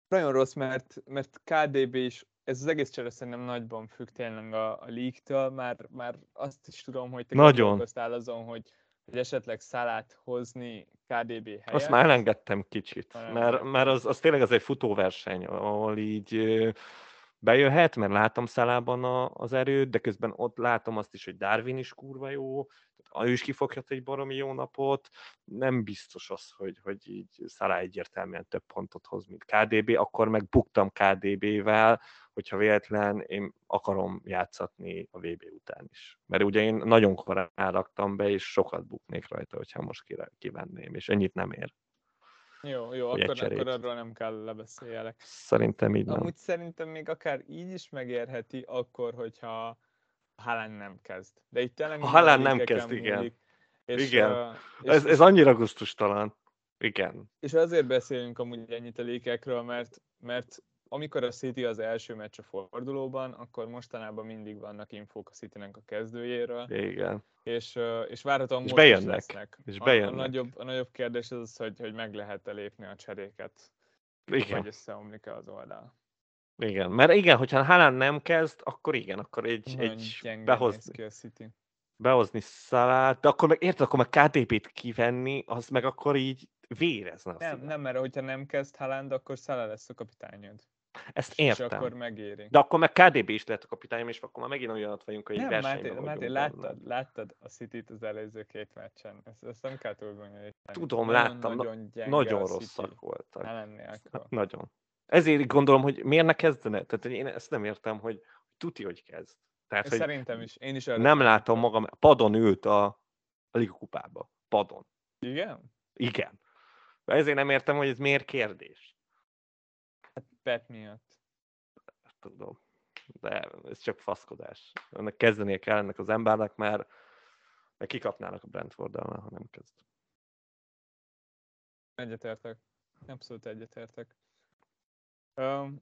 Nagyon rossz, mert, mert KDB is, ez az egész csere szerintem nagyban függ tényleg a, a league-től, már, már azt is tudom, hogy te Nagyon. gondolkoztál azon, hogy, hogy esetleg szálát hozni KDB helyett. Azt már elengedtem kicsit, Már mert, az, az tényleg az egy futóverseny, ahol így bejöhet, mert látom szalában a, az erőt, de közben ott látom azt is, hogy Darwin is kurva jó, ő is kifoghat egy baromi jó napot, nem biztos az, hogy, hogy így Szalá egyértelműen több pontot hoz, mint KDB, akkor meg buktam KDB-vel, hogyha véletlen én akarom játszatni a VB után is. Mert ugye én nagyon korán raktam be, és sokat buknék rajta, hogyha most kivenném, és ennyit nem ér. Jó, jó, akkor, akkor arról nem kell lebeszéljelek. Szerintem így nem. Amúgy szerintem még akár így is megérheti, akkor, hogyha Halán nem kezd. De itt tényleg ha Halán nem kezd, múlik, igen. És, igen. Uh, és ez, ez annyira gusztustalan. Igen. És azért beszélünk amúgy ennyit a lékekről, mert, mert amikor a City az első meccs a fordulóban, akkor mostanában mindig vannak infók a city a kezdőjéről. Igen. És, és várhatóan és most bejönnek. lesznek. És bejönnek. A, a, nagyobb, a nagyobb kérdés az, hogy, hogy meg lehet-e lépni a cseréket. Igen. Vagy összeomlik-e az oldal. Igen, mert igen, hogyha Haaland nem kezd, akkor igen, akkor egy, egy behozni, ki a City. behozni szalát, de akkor meg érted, akkor meg KTP-t kivenni, az meg akkor így vérezne. Nem, nem, mert hogyha nem kezd Haaland, akkor Szala lesz a kapitányod. Ezt értem. És akkor megéri. De akkor meg KDB is lehet a kapitányom, és akkor már megint olyanat vagyunk, hogy nem, versenyben Máté, Máté, láttad, láttad a City-t az előző két meccsen. Ezt, ezt nem kell túl Tudom, nagyon, láttam. Nagyon, nagyon rosszak voltak. Hát, *laughs* nagyon. Ezért gondolom, hogy miért ne kezdene. Tehát én ezt nem értem, hogy tuti, hogy kezd. Tehát, hogy Szerintem is. Én is Nem látom magam. Padon ült a, a Liga kupába. Padon. Igen? Igen. Ezért nem értem, hogy ez miért kérdés. Pep miatt. Tudom. De ez csak faszkodás. Ennek kezdenie kell ennek az embernek, mert, mert kikapnának a brentford ha nem kezd. Egyetértek. Abszolút egyetértek. Um,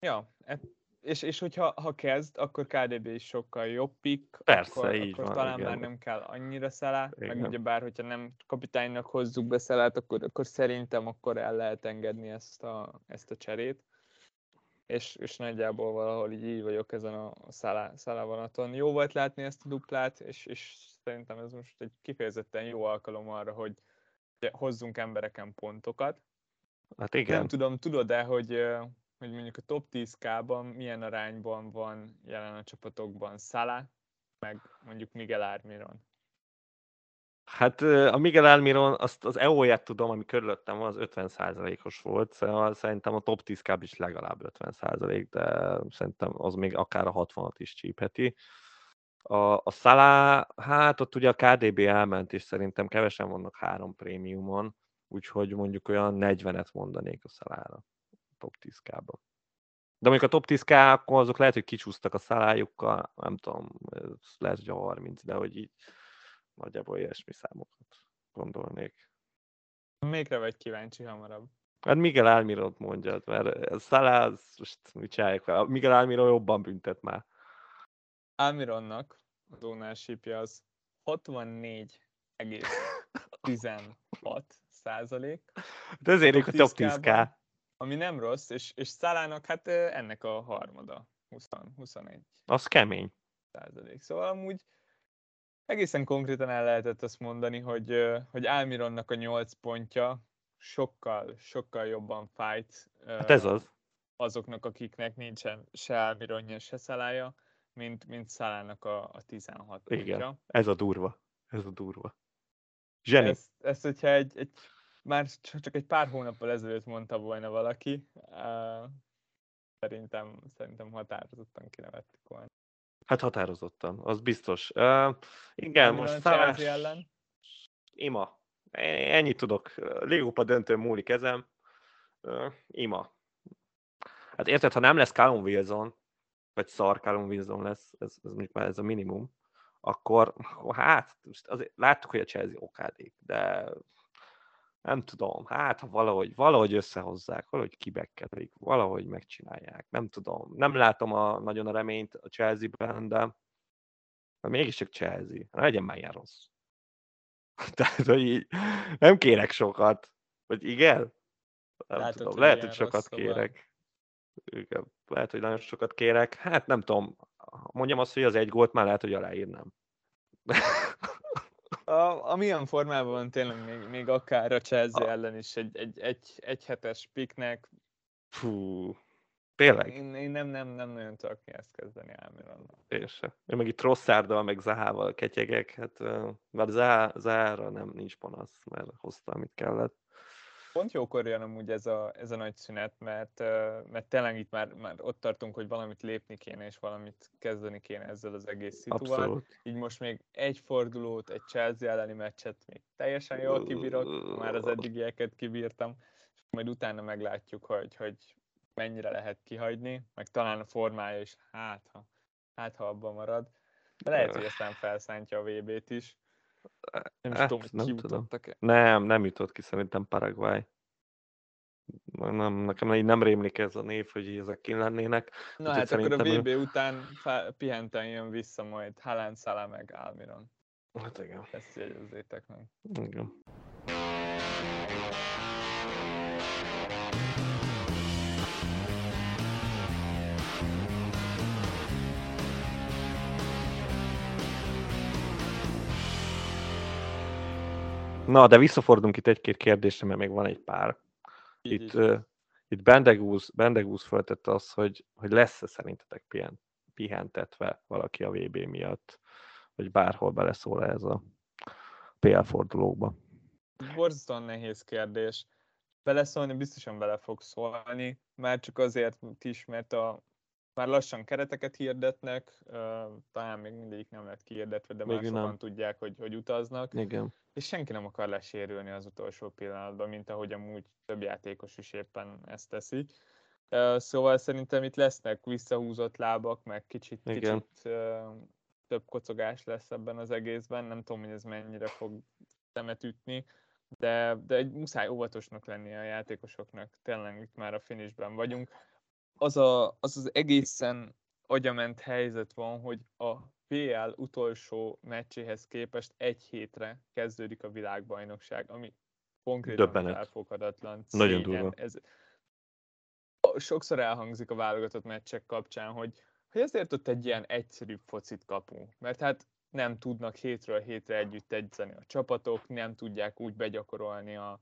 ja, e, és, és hogyha ha kezd, akkor KDB is sokkal jobb pick, Persze, akkor, így akkor van, talán igen. már nem kell annyira szelá, meg ugye bár, hogyha nem kapitánynak hozzuk be szelát, akkor, akkor szerintem akkor el lehet engedni ezt a, ezt a cserét. És, és nagyjából valahol így, így vagyok ezen a szálá, szálávanaton. Jó volt látni ezt a duplát, és, és szerintem ez most egy kifejezetten jó alkalom arra, hogy hozzunk embereken pontokat, Hát igen. Nem tudom, tudod-e, hogy, hogy mondjuk a top 10K-ban milyen arányban van jelen a csapatokban Salah, meg mondjuk Miguel Armiron? Hát a Miguel Almiron, azt az EO-ját tudom, ami körülöttem van, az 50%-os volt, szóval szerintem a top 10 k is legalább 50%, de szerintem az még akár a 60-at is csípheti. A, a Salah, hát ott ugye a KDB elment, és szerintem kevesen vannak három prémiumon, úgyhogy mondjuk olyan 40-et mondanék a szalára top 10 k De mondjuk a top 10 k akkor azok lehet, hogy kicsúsztak a szalájukkal, nem tudom, lesz hogy a 30, de hogy így nagyjából ilyesmi számokat gondolnék. Mégre vagy kíváncsi hamarabb? Hát Miguel Almirot mondjad, mert Szalá, az most mit csinálják? Miguel Almiro jobban büntet már. Almironnak az ownership az 64,16 százalék. De ezért a top 10k. Ami nem rossz, és, és Szalának hát ennek a harmada, 20, 21. Az kemény. Százalék. Szóval amúgy egészen konkrétan el lehetett azt mondani, hogy, hogy Almironnak a 8 pontja sokkal, sokkal jobban fájt. Hát ez az. Azoknak, akiknek nincsen se Almironja, se Szalája, mint, mint Szalának a, a 16 pontja. Igen, ez a durva. Ez a durva. Zseni. Ezt, ezt hogyha egy, egy már csak egy pár hónappal ezelőtt mondta volna valaki, uh, szerintem, szerintem határozottan kinevettük volna. Hát határozottan, az biztos. Uh, igen, Mi most szállás... ellen? Ima. Ennyit tudok. Légupa döntő múlik kezem. Uh, ima. Hát érted, ha nem lesz Callum Wilson, vagy szar Callum Wilson lesz, ez, ez mondjuk már ez a minimum, akkor hát, azért láttuk, hogy a Chelsea okádék, de nem tudom, hát ha valahogy, valahogy összehozzák, valahogy kibekkelik, valahogy megcsinálják, nem tudom. Nem látom a, nagyon a reményt a Chelsea-ben, de, de mégiscsak Chelsea. Legyen már ilyen rossz. *laughs* Tehát, hogy így nem kérek sokat. Vagy igen? Nem Látod, tudom. Lehet, hogy sokat szóval. kérek. Igen. Lehet, hogy nagyon sokat kérek. Hát nem tudom. Mondjam azt, hogy az egy gólt már lehet, hogy aláírnám. *laughs* A, a milyen formában tényleg még, még akár a Chelsea a... ellen is egy, egy, egy, egy hetes piknek. Fú. Tényleg? Én, én nem, nem, nem nagyon tudok mi ezt kezdeni Almironnal. Én sem. Én meg itt Rosszárdal, meg Zahával ketyegek, hát bár Zahára nem nincs panasz, mert hozta, amit kellett pont jókor jön amúgy ez a, ez a nagy szünet, mert, mert tényleg itt már, már ott tartunk, hogy valamit lépni kéne, és valamit kezdeni kéne ezzel az egész szituval. Abszolút. Így most még egy fordulót, egy Chelsea elleni meccset még teljesen jól kibírok, már az eddigieket kibírtam, és majd utána meglátjuk, hogy, hogy mennyire lehet kihagyni, meg talán a formája is, hát ha, hát ha abban marad. De lehet, hogy aztán felszántja a VB-t is. Nem is hát, tudom, hogy nem tudom. Nem, nem jutott ki szerintem Paraguay. Nem, nekem így nem rémlik ez a név, hogy ezek kin lennének. Na hát akkor a VB ő... után pihenten jön vissza majd Haaland, Salah meg Almiron. Hát igen. Ezt jegyezzétek meg. Igen. Na, de visszafordulunk itt egy-két kérdésre, mert még van egy pár. Itt, uh, itt Bendegúz, Bendegúz föltette azt, hogy, hogy lesz-e szerintetek pihen, pihentetve valaki a VB miatt, vagy bárhol beleszól ez a PL fordulókba. Borzasztóan nehéz kérdés. Beleszólni biztosan bele fog szólni, már csak azért is, mert a, már lassan kereteket hirdetnek, uh, talán még mindegyik nem lett kihirdetve, de még már sokan nem. tudják, hogy, hogy utaznak. Igen és senki nem akar lesérülni az utolsó pillanatban, mint ahogy amúgy több játékos is éppen ezt teszi. Szóval szerintem itt lesznek visszahúzott lábak, meg kicsit, Igen. kicsit több kocogás lesz ebben az egészben. Nem tudom, hogy ez mennyire fog szemet ütni, de, de egy muszáj óvatosnak lenni a játékosoknak. Tényleg itt már a finishben vagyunk. Az, a, az az egészen agyament helyzet van, hogy a PL utolsó meccséhez képest egy hétre kezdődik a világbajnokság, ami konkrétan Döbbenet. elfogadatlan. Nagyon durva. Ez, sokszor elhangzik a válogatott meccsek kapcsán, hogy, hogy ezért ott egy ilyen egyszerűbb focit kapunk. Mert hát nem tudnak hétről hétre együtt edzeni a csapatok, nem tudják úgy begyakorolni a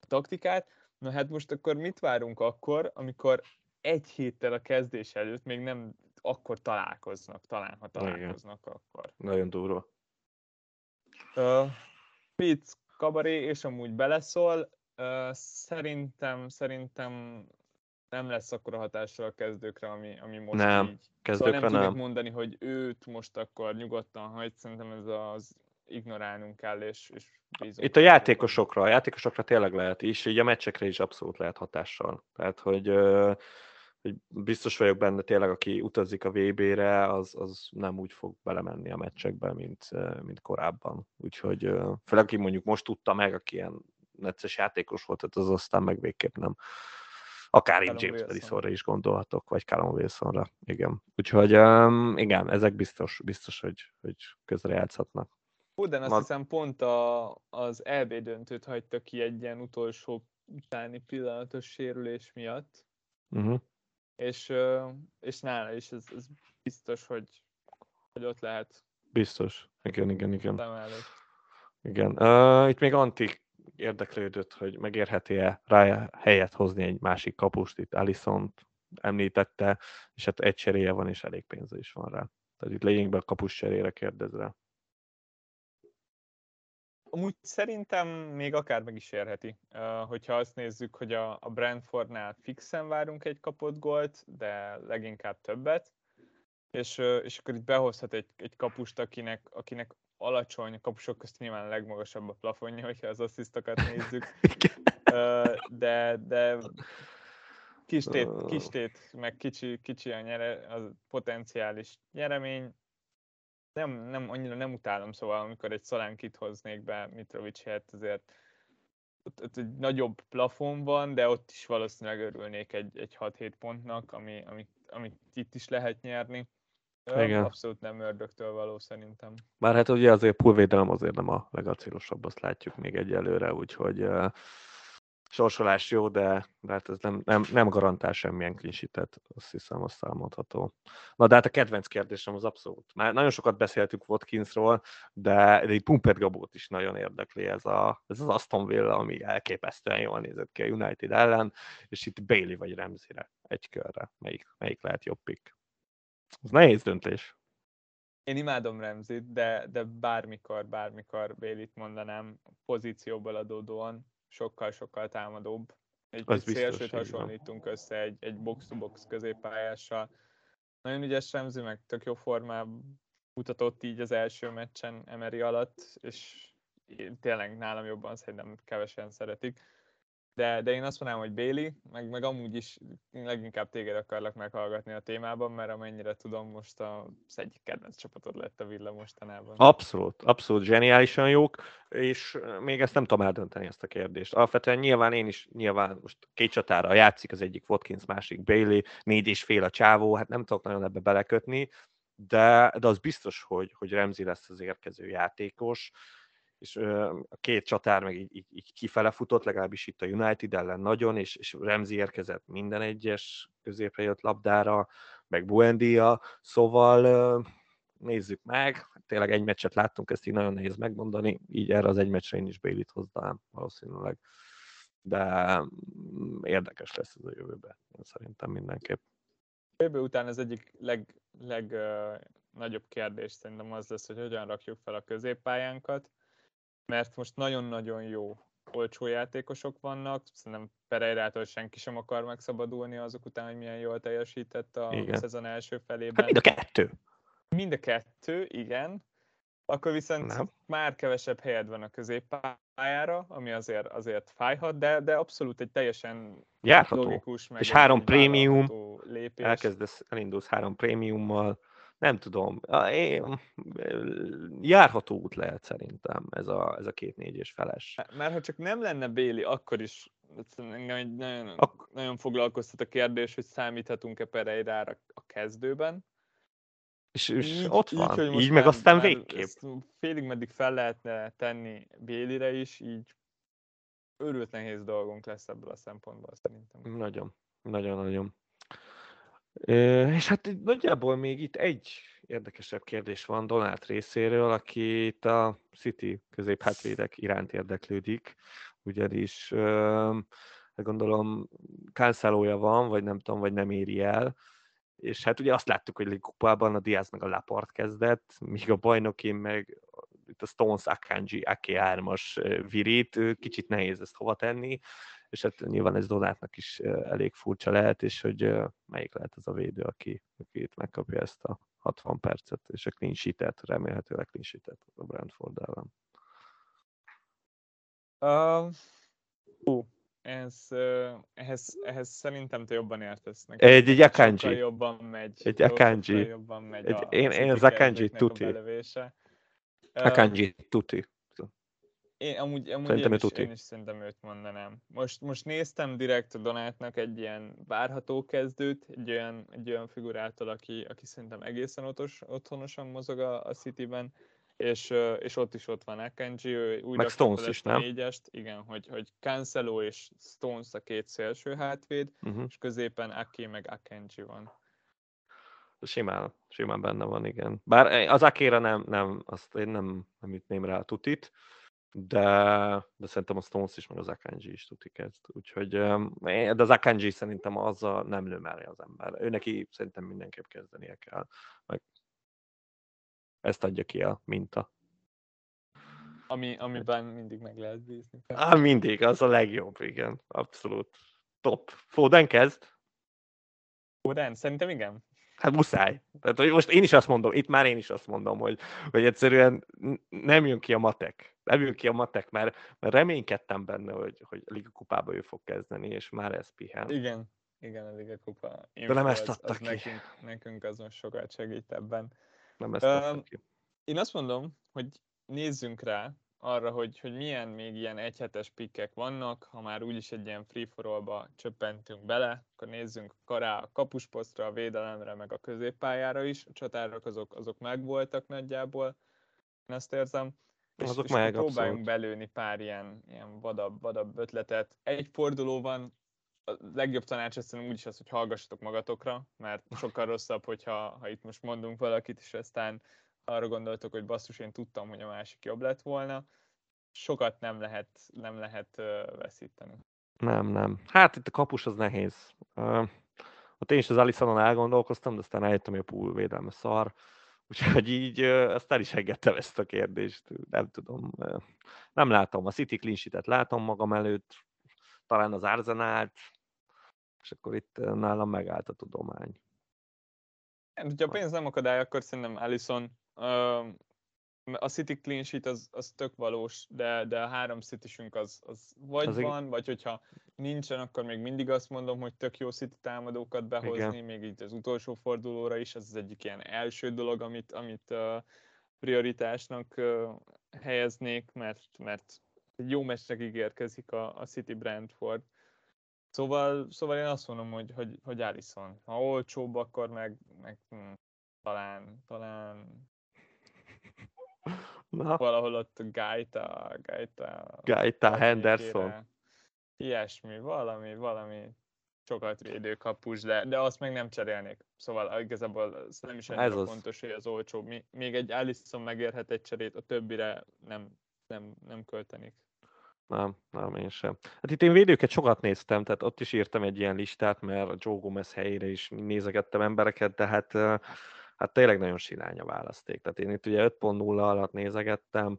taktikát. Na hát most akkor mit várunk akkor, amikor egy héttel a kezdés előtt még nem akkor találkoznak, talán ha találkoznak, Igen. akkor. Nagyon durva. Uh, Pitts, Kabaré, és amúgy beleszól. Uh, szerintem, szerintem nem lesz akkora hatással a kezdőkre, ami, ami most nem, így. Kezdőkre szóval nem, nem mondani, hogy őt most akkor nyugodtan hagy, szerintem ez az ignorálnunk kell, és, és Itt a játékosokra, a játékosokra tényleg lehet is, így a meccsekre is abszolút lehet hatással. Tehát, hogy hogy biztos vagyok benne tényleg, aki utazik a VB-re, az, az nem úgy fog belemenni a meccsekbe, mint, mint korábban. Úgyhogy főleg aki mondjuk most tudta meg, aki ilyen necces játékos volt, tehát az aztán meg végképp nem. Akár én James Madisonra is gondolhatok, vagy Callum Wilsonra, igen. Úgyhogy um, igen, ezek biztos, biztos hogy, hogy közre játszhatnak. Foden azt Mag... hiszem pont a, az EB döntőt hagyta ki egy ilyen utolsó utáni pillanatos sérülés miatt. Uh-huh és, és nála is ez, ez biztos, hogy, hogy ott lehet. Biztos, igen, igen, igen. Igen. Uh, itt még Antik érdeklődött, hogy megérheti-e rá helyet hozni egy másik kapust, itt Alison említette, és hát egy cseréje van, és elég pénze is van rá. Tehát itt lényegben a kapus cserére kérdezve. Amúgy szerintem még akár meg is érheti. Hogyha azt nézzük, hogy a, a Brentfordnál fixen várunk egy kapott gólt, de leginkább többet, és, és akkor itt behozhat egy, egy kapust, akinek, akinek alacsony, a kapusok közt nyilván a legmagasabb a plafonja, hogyha az asszisztokat nézzük. *laughs* De, de kistét, kistét meg kicsi, kicsi a, nyere, a potenciális nyeremény, nem, nem, annyira nem utálom, szóval amikor egy szalánkit hoznék be Mitrovic helyett, azért ott, ott egy nagyobb plafon van, de ott is valószínűleg örülnék egy, egy 6-7 pontnak, ami, amit, amit itt is lehet nyerni. Igen. Abszolút nem ördögtől való szerintem. Bár hát ugye azért pulvédelem azért nem a legacélosabb, azt látjuk még egyelőre, úgyhogy sorsolás jó, de, de hát ez nem, nem, nem garantál semmilyen klinsítet, azt hiszem, azt elmondható. Na de hát a kedvenc kérdésem az abszolút. Már nagyon sokat beszéltük Watkinsról, de egy Pumpet Gabót is nagyon érdekli ez, a, ez az Aston Villa, ami elképesztően jól nézett ki a United ellen, és itt Bailey vagy Remzire egy körre. Melyik, melyik lehet jobb pick? Ez nehéz döntés. Én imádom Remzit, de, de bármikor, bármikor Bélit mondanám pozícióból adódóan, sokkal-sokkal támadóbb. Egy, egy szélsőt hasonlítunk össze egy, egy box-to-box középpályással. Nagyon ügyes Remzi, meg tök jó formában mutatott így az első meccsen Emery alatt, és tényleg nálam jobban szerintem kevesen szeretik de, de én azt mondanám, hogy Béli, meg, meg amúgy is leginkább téged akarlak meghallgatni a témában, mert amennyire tudom, most az egyik kedvenc csapatod lett a Villa mostanában. Abszolút, abszolút zseniálisan jók, és még ezt nem tudom eldönteni ezt a kérdést. Alapvetően nyilván én is, nyilván most két csatára játszik, az egyik Watkins, másik Bailey, négy és fél a csávó, hát nem tudok nagyon ebbe belekötni, de, de az biztos, hogy, hogy Remzi lesz az érkező játékos, és a két csatár meg így, így, így kifele futott, legalábbis itt a United ellen nagyon, és, és Remzi érkezett minden egyes középre jött labdára, meg Buendia, szóval nézzük meg, tényleg egy meccset láttunk, ezt így nagyon nehéz megmondani, így erre az egy meccsre én is Bélit hoznám valószínűleg, de mm, érdekes lesz ez a jövőben, én szerintem mindenképp. Jövő után az egyik leg, leg uh, kérdés szerintem az lesz, hogy hogyan rakjuk fel a középpályánkat, mert most nagyon-nagyon jó olcsó játékosok vannak, szerintem Pereirától senki sem akar megszabadulni azok után, hogy milyen jól teljesített a igen. szezon első felében. Hát mind a kettő. Mind a kettő, igen. Akkor viszont Nem. már kevesebb helyed van a középpályára, ami azért, azért fájhat, de, de abszolút egy teljesen Járható. logikus, meg és három prémium, lépés. elkezdesz, elindulsz három prémiummal, nem tudom, én, járható út lehet szerintem ez a, ez a két négy és feles. Mert ha csak nem lenne Béli, akkor is engem egy nagyon, Ak- nagyon foglalkoztat a kérdés, hogy számíthatunk-e Pereirára a kezdőben. És, és így, ott van, így, így meg aztán végképp. Félig meddig fel lehetne tenni Bélire is, így őrült nehéz dolgunk lesz ebből a szempontból szerintem. Nagyon, nagyon-nagyon. És hát nagyjából még itt egy érdekesebb kérdés van Donát részéről, aki itt a City középhátvédek iránt érdeklődik, ugyanis hát gondolom kánszálója van, vagy nem tudom, vagy nem éri el, és hát ugye azt láttuk, hogy kupában a Diaz meg a Laport kezdett, míg a bajnokin meg itt a Stones Akanji Ake 3-as virít, kicsit nehéz ezt hova tenni, és hát nyilván ez Donátnak is elég furcsa lehet, és hogy melyik lehet az a védő, aki, aki itt megkapja ezt a 60 percet, és a clean sheet-et, remélhetőleg clean sheet a Brentford ellen. Uh, uh, ez, uh, ehhez, ehhez szerintem te jobban értesz nekem. Egy, egy Akanji. jobban megy. Egy Akanji. Jobban megy egy, a, én, én az Akanji tuti. Akanji tuti. Én amúgy, amúgy szerintem én, is, én is szerintem őt mondanám. Most, most néztem direkt a Donátnak egy ilyen várható kezdőt, egy olyan, egy olyan figurától, aki, aki szerintem egészen otos, otthonosan mozog a, a City-ben, és, és ott is ott van Akanji, ő úgy Meg Stones is, nem? Négyest, igen, hogy, hogy Cancelo és Stones a két szélső hátvéd, uh-huh. és középen Aki meg Akanji van. Simán, simán benne van, igen. Bár az Akéra nem, nem, azt én nem, nem ütném rá a tutit, de, de szerintem a Stones is, meg az Akanji is tudik ezt. Úgyhogy, de az Akanji szerintem azzal nem lő mellé az ember. Ő neki szerintem mindenképp kezdenie kell. Meg ezt adja ki a minta. Ami, amiben mindig meg lehet bízni. Á, mindig, az a legjobb, igen. Abszolút. Top. Foden kezd? Foden? Szerintem igen. Hát muszáj. Tehát, hogy most én is azt mondom, itt már én is azt mondom, hogy, hogy egyszerűen nem jön ki a matek. Nem jön ki a matek, mert, mert reménykedtem benne, hogy, hogy a Liga kupába ő fog kezdeni, és már ez pihen. Igen, igen, a Liga kupa. De nem ezt adta ki. Nekünk, nekünk az most sokat segít ebben. Nem ezt adta ki. Én azt mondom, hogy nézzünk rá arra, hogy, hogy milyen még ilyen egyhetes pikkek vannak, ha már úgyis egy ilyen free for csöppentünk bele, akkor nézzünk rá a kapusposztra, a védelemre, meg a középpályára is. A csatárok azok, azok megvoltak nagyjából, én ezt érzem. és, Azok és meg, próbáljunk belőni pár ilyen, ilyen vadabb, vadabb ötletet. Egy fordulóban a legjobb tanács azt szerintem úgyis az, hogy hallgassatok magatokra, mert sokkal rosszabb, hogyha ha itt most mondunk valakit, és aztán arra gondoltok, hogy basszus, én tudtam, hogy a másik jobb lett volna. Sokat nem lehet, nem lehet veszíteni. Nem, nem. Hát itt a kapus az nehéz. Uh, ott én is az Alisonon elgondolkoztam, de aztán eljöttem, hogy a pool védelme szar. Úgyhogy így azt el is engedtem ezt a kérdést. Nem tudom. Nem látom. A City clean látom magam előtt, talán az Arzenált, és akkor itt nálam megállt a tudomány. Hát, hogyha a pénz nem akadály, akkor szerintem Allison uh, a City clean sheet az, az tök valós, de, de a három city az, az vagy az van, ig- vagy hogyha nincsen, akkor még mindig azt mondom, hogy tök jó City támadókat behozni, Igen. még így az utolsó fordulóra is, ez az egyik ilyen első dolog, amit, amit uh, prioritásnak uh, helyeznék, mert, mert egy jó meccsnek ígérkezik a, a City Brentford. Szóval, szóval én azt mondom, hogy, hogy, hogy Allison. Ha olcsóbb, akkor meg, meg hm, talán, talán *laughs* Na. Valahol ott Gaita, Gaita... Gaita Henderson. Ilyesmi, valami, valami sokat védő kapus, de, de azt meg nem cserélnék. Szóval igazából ez nem is annyira fontos, hogy az olcsó. Még egy Alisson megérhet egy cserét, a többire nem, nem, nem költenik. Nem, nem, én sem. Hát itt én védőket sokat néztem, tehát ott is írtam egy ilyen listát, mert a Joe Gomez helyére is nézegettem embereket, de hát hát tényleg nagyon silány a választék. Tehát én itt ugye 5.0 alatt nézegettem,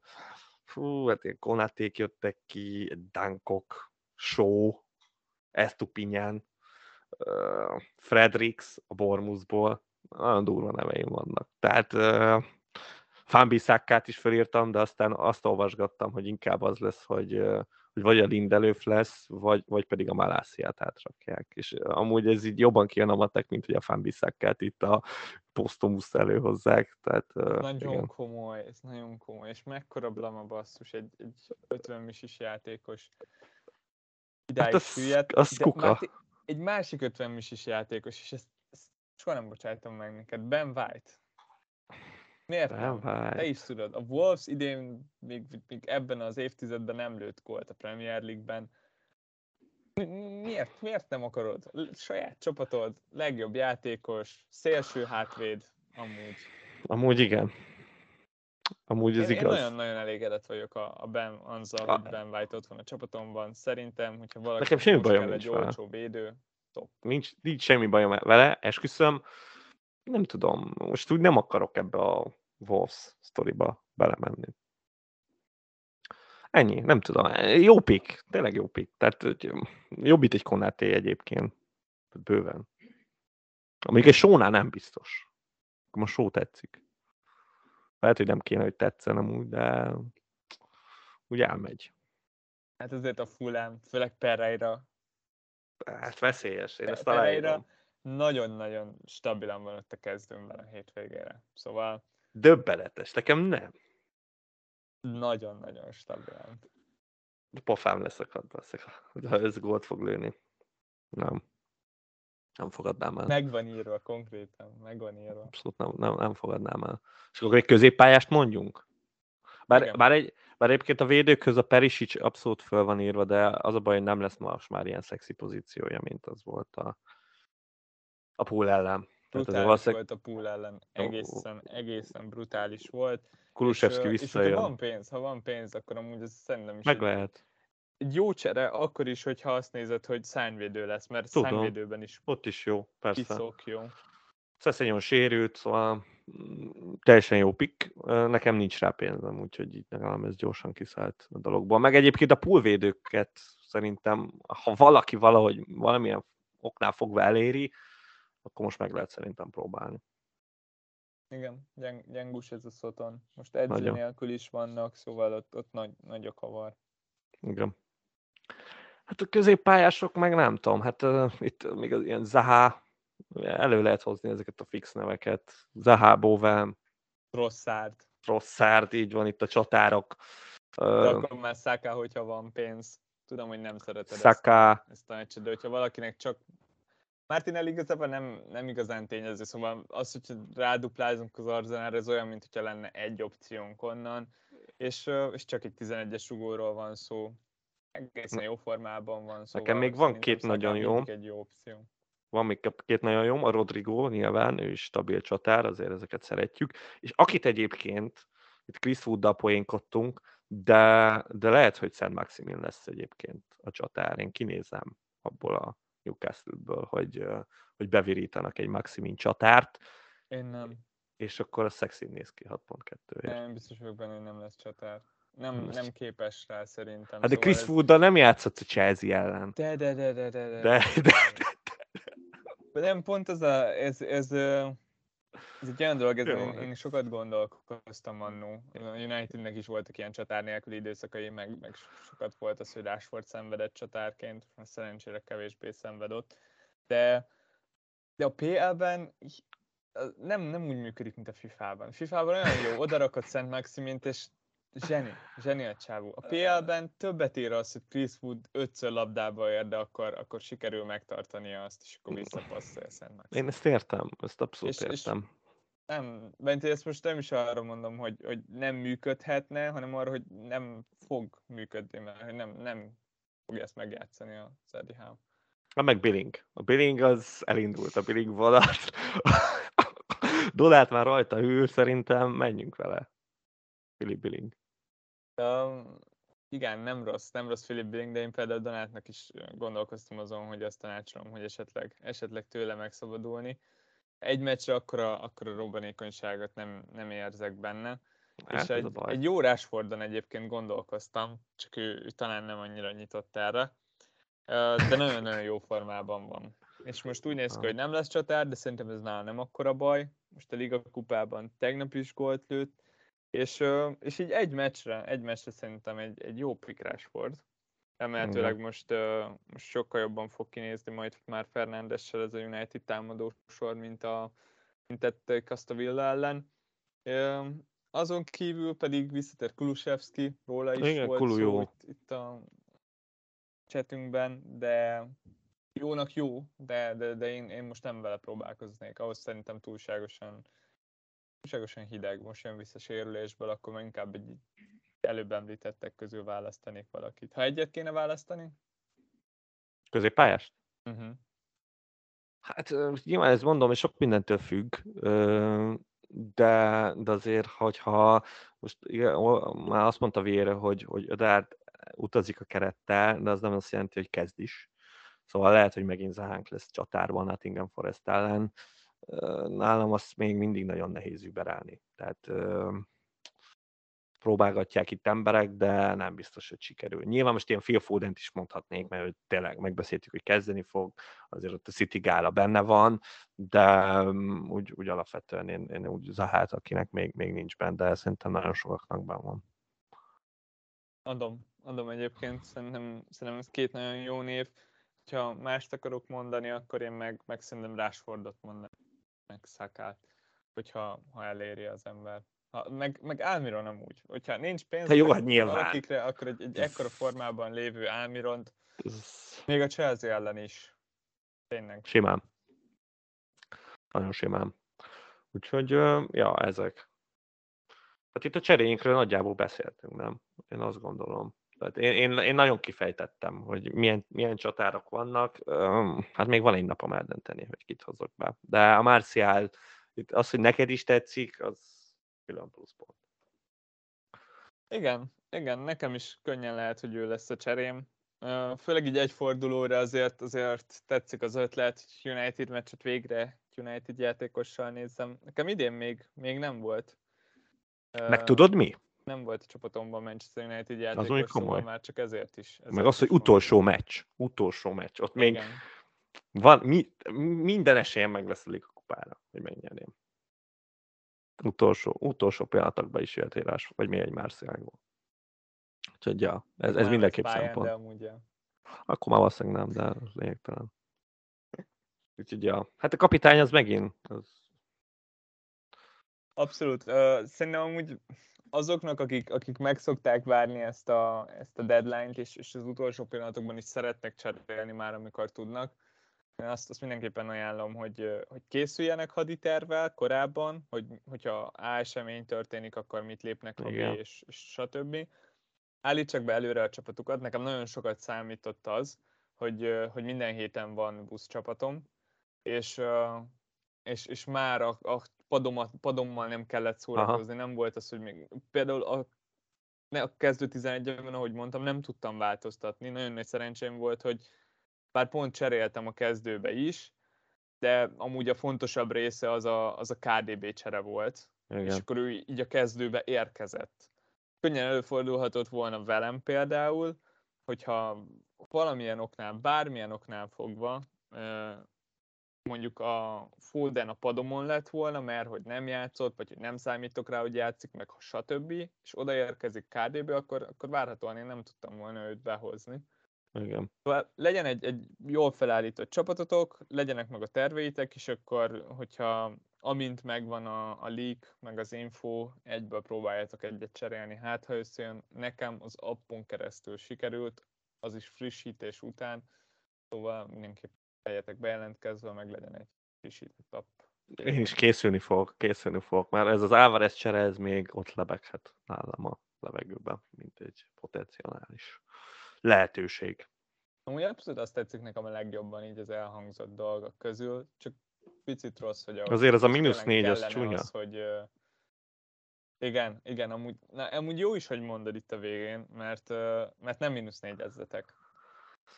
fú, hát ilyen Konaték jöttek ki, Dankok, Show, Estupinyan, uh, Fredericks a Bormusból, nagyon durva neveim vannak. Tehát uh, Fambiszákkát is felírtam, de aztán azt olvasgattam, hogy inkább az lesz, hogy uh, hogy vagy a Lindelöf lesz, vagy, vagy pedig a Malásziát átrakják. És amúgy ez így jobban kijön a matek, mint hogy a Fanbiszákkát itt a posztomuszt előhozzák. Tehát, nagyon igen. komoly, ez nagyon komoly. És mekkora blama basszus, egy, egy 50 misis játékos idáig hát az, süllyedt. Az kuka. egy másik 50 misis játékos, és ezt, ezt soha nem bocsájtom meg neked. Ben White Miért nem? nem? Te is tudod. A Wolves idén még, még ebben az évtizedben nem lőtt gólt a Premier League-ben. Miért? Miért nem akarod? Saját csapatod, legjobb játékos, szélső hátvéd, amúgy. Amúgy igen. Amúgy ez én, igaz. Én nagyon-nagyon elégedett vagyok a, a Ben Anzal, hogy Ben White ott van a csapatomban. Szerintem, hogyha valaki Nekem semmi bajom kell egy olcsó védő, top. Nincs, nincs semmi bajom vele, esküszöm nem tudom, most úgy nem akarok ebbe a Wolves sztoriba belemenni. Ennyi, nem tudom. Jó pik, tényleg jó pik. Tehát jobb itt egy Konáté egyébként. Bőven. Amíg egy sónál nem biztos. Most só tetszik. Lehet, hogy nem kéne, hogy tetszen amúgy, de úgy elmegy. Hát azért a Fulham, főleg Pereira. Hát veszélyes, én ezt aláírom nagyon-nagyon stabilan van ott a kezdőmben a hétvégére. Szóval... Döbbenetes, nekem nem. Nagyon-nagyon stabilan. Pofám leszakad, ha ez gólt fog lőni. Nem. Nem fogadnám el. Megvan írva konkrétan, megvan írva. Abszolút nem, nem, nem fogadnám el. És akkor egy középpályást mondjunk? Bár, bár, egy, bár egyébként a védőköz a Perisic abszolút föl van írva, de az a baj, hogy nem lesz most már ilyen szexi pozíciója, mint az volt a, a pool ellen. Brutális valószínűleg... volt a pool ellen, egészen, egészen brutális volt. Kulusevski visszajön. És ha van pénz, ha van pénz, akkor amúgy ez szerintem is Meg lehet. Egy jó csere, akkor is, hogyha azt nézed, hogy szányvédő lesz, mert Tudom. szányvédőben is Ott is jó, persze. Kiszok jó. Szeszenyon sérült, szóval mm, teljesen jó pick. Nekem nincs rá pénzem, úgyhogy így legalább ez gyorsan kiszállt a dologból. Meg egyébként a poolvédőket szerintem, ha valaki valahogy valamilyen oknál fogva eléri, akkor most meg lehet szerintem próbálni. Igen, gyeng, gyengus ez a szoton. Most edző nélkül is vannak, szóval ott, ott nagy, nagy a kavar. Igen. Hát a középpályások meg nem tudom, hát uh, itt még az ilyen Zaha, elő lehet hozni ezeket a fix neveket. Zaha, Bowen. Rosszárd. Rosszárd, így van itt a csatárok. De uh, akkor már Saka, hogyha van pénz. Tudom, hogy nem szereted Saka. ezt, ezt a meccset, de hogyha valakinek csak Martinelli igazából nem, nem igazán tényező, szóval az, hogy ráduplázunk az Arzenálra, ez olyan, mint hogyha lenne egy opciónk onnan. és, és csak egy 11-es rugóról van szó. Egészen jó formában van szó. Nekem még van két nagyon jó. Egy jó opció. Van még két nagyon jó, a Rodrigo nyilván, ő is stabil csatár, azért ezeket szeretjük. És akit egyébként, itt Chris Wooddal poénkodtunk, de, de lehet, hogy Szent Maximin lesz egyébként a csatár. Én kinézem abból a Newcastle-ből, hogy, hogy bevirítanak egy Maximin csatárt. Én nem. És akkor a szexi néz ki 6.2 ért. Nem, biztos vagyok benne, hogy nem lesz csatár. Nem, nem, képes rá szerintem. Hát de szóval Chris ez... Wood-dal nem játszott a Chelsea ellen. De, de, de, de, de, de. de, de, de. de nem, pont ez a, ez, ez, ez egy olyan dolog, ez én, én, sokat gondolkoztam annó. A Unitednek is voltak ilyen csatár nélküli időszakai, meg, meg sokat volt az, hogy Rashford szenvedett csatárként, szerencsére kevésbé szenvedett. De, de a PL-ben nem, nem úgy működik, mint a FIFA-ban. FIFA-ban olyan jó, odarakott Szent Maximint, és zseni, zseni a csávó. A PL-ben többet ér az, hogy Chris Wood ötször labdába ér, de akkor, akkor sikerül megtartania azt, és akkor visszapasszolja Szent. Én ezt értem, ezt abszolút és, értem. És nem, Benti, ezt most nem is arra mondom, hogy, hogy nem működhetne, hanem arra, hogy nem fog működni, mert hogy nem, nem fogja ezt megjátszani a Szedi Howe. Na meg Billing. A Billing az elindult, a Billing vonalat. *laughs* Dolát már rajta hűl, szerintem menjünk vele. Philip Billing. Um, igen, nem rossz, nem rossz Philip Billing, de én például Donátnak is gondolkoztam azon, hogy azt tanácsolom, hogy esetleg, esetleg tőle megszabadulni egy meccsre akkora, akkora robbanékonyságot nem, nem érzek benne. Hát és egy, egy jó Rashfordon egyébként gondolkoztam, csak ő, ő talán nem annyira nyitott erre, de nagyon-nagyon jó formában van. És most úgy néz ki, hogy nem lesz csatár, de szerintem ez nála nem akkora baj. Most a Liga kupában tegnap is gólt lőtt, és, és így egy meccsre, egy meccsre szerintem egy, egy jó pick Rashford. Remélhetőleg most, uh, most sokkal jobban fog kinézni majd már Fernándessel ez a United támadó sor, mint, a, mint tették azt a Villa ellen. Azon kívül pedig visszatér Kulusevski, róla is Igen, volt Kulu szó. Itt, itt a chatünkben, de jónak jó, de, de, de én, én most nem vele próbálkoznék. Ahhoz szerintem túlságosan, túlságosan hideg, most jön vissza sérülésből, akkor inkább egy előbb említettek közül választanék valakit. Ha egyet kéne választani? Középpályást? Uh-huh. Hát nyilván ezt mondom, és sok mindentől függ, de, de azért, hogyha most igen, már azt mondta Vére, hogy, hogy Ödárd utazik a kerettel, de az nem azt jelenti, hogy kezd is. Szóval lehet, hogy megint Zahánk lesz csatárban Nottingham Forest ellen. Nálam azt még mindig nagyon nehéz überelni. Tehát próbálgatják itt emberek, de nem biztos, hogy sikerül. Nyilván most ilyen Phil foden is mondhatnék, mert tényleg megbeszéltük, hogy kezdeni fog, azért ott a City gála benne van, de mm, úgy, úgy alapvetően én, én úgy Zahát, akinek még, még nincs benne, de szerintem nagyon sokaknak benne van. Adom, adom egyébként, szerintem, szerintem ez két nagyon jó név. Ha mást akarok mondani, akkor én meg, meg szerintem Rashfordot mondanék, meg Szakát, hogyha ha eléri az ember. Ha, meg, meg Álmiron nem úgy. Hogyha nincs pénz, jó, hát nyilván. valakikre, akkor egy, egy ekkora formában lévő Álmiront, még a Chelsea ellen is. Tényleg. Simán. Nagyon simán. Úgyhogy, ja, ezek. Hát itt a cseréinkről nagyjából beszéltünk, nem? Én azt gondolom. Tehát én, én, én nagyon kifejtettem, hogy milyen, milyen csatárok vannak. Hát még van egy napom eldönteni, hogy kit hozok be. De a Marcial, az, hogy neked is tetszik, az külön pluszpont. Igen, igen, nekem is könnyen lehet, hogy ő lesz a cserém. Főleg így egy fordulóra azért, azért tetszik az ötlet, hogy United meccset végre United játékossal nézzem. Nekem idén még, még nem volt. Meg tudod mi? Nem volt a csapatomban Manchester United játékos, az szóval már csak ezért is. Ezért Meg az, hogy utolsó meccs. Utolsó meccs. Ott Igen. még van, mi, minden esélyen meg lesz a kupára, hogy megnyerném utolsó, utolsó pillanatokban is jött írás, vagy mi egy Márciágból. Úgyhogy ja, ez, ez mindenképp szempont. De amúgy, ja. Akkor már valószínűleg nem, de az lényegtelen. Úgyhogy ja, hát a kapitány az megint. Az... Abszolút. Uh, szerintem amúgy azoknak, akik, akik megszokták várni ezt a, ezt a deadline-t, és, és az utolsó pillanatokban is szeretnek cserélni már, amikor tudnak, azt, azt mindenképpen ajánlom, hogy, hogy készüljenek haditervvel korábban, hogy, hogyha A esemény történik, akkor mit lépnek a és, és stb. Állítsak be előre a csapatukat. Nekem nagyon sokat számított az, hogy, hogy minden héten van buszcsapatom, és, és, és már a, a padomat, padommal nem kellett szórakozni, Aha. nem volt az, hogy még például a, a kezdő 11-ben, ahogy mondtam, nem tudtam változtatni. Nagyon nagy szerencsém volt, hogy bár pont cseréltem a kezdőbe is, de amúgy a fontosabb része az a, az a KDB csere volt, Igen. és akkor ő így a kezdőbe érkezett. Könnyen előfordulhatott volna velem például, hogyha valamilyen oknál, bármilyen oknál fogva mondjuk a Foden a padomon lett volna, mert hogy nem játszott, vagy hogy nem számítok rá, hogy játszik, meg stb., és odaérkezik KDB, akkor, akkor várhatóan én nem tudtam volna őt behozni. Igen. Szóval legyen egy, egy jól felállított csapatotok, legyenek meg a terveitek, és akkor, hogyha amint megvan a, a leak, meg az info, egyből próbáljátok egyet cserélni. Hát, ha összejön, nekem az appon keresztül sikerült, az is frissítés után, szóval mindenképp legyetek bejelentkezve, meg legyen egy frissített app. Én is készülni fogok, készülni fogok, mert ez az Álvarez csere, ez még ott lebeghet nálam a levegőben, mint egy potenciális lehetőség. Amúgy abszolút azt tetszik nekem a legjobban így az elhangzott dolgok közül, csak picit rossz, hogy... Azért az a mínusz négy, az csúnya. Az, hogy, igen, igen, amúgy, na, amúgy jó is, hogy mondod itt a végén, mert, mert nem mínusz négyezzetek.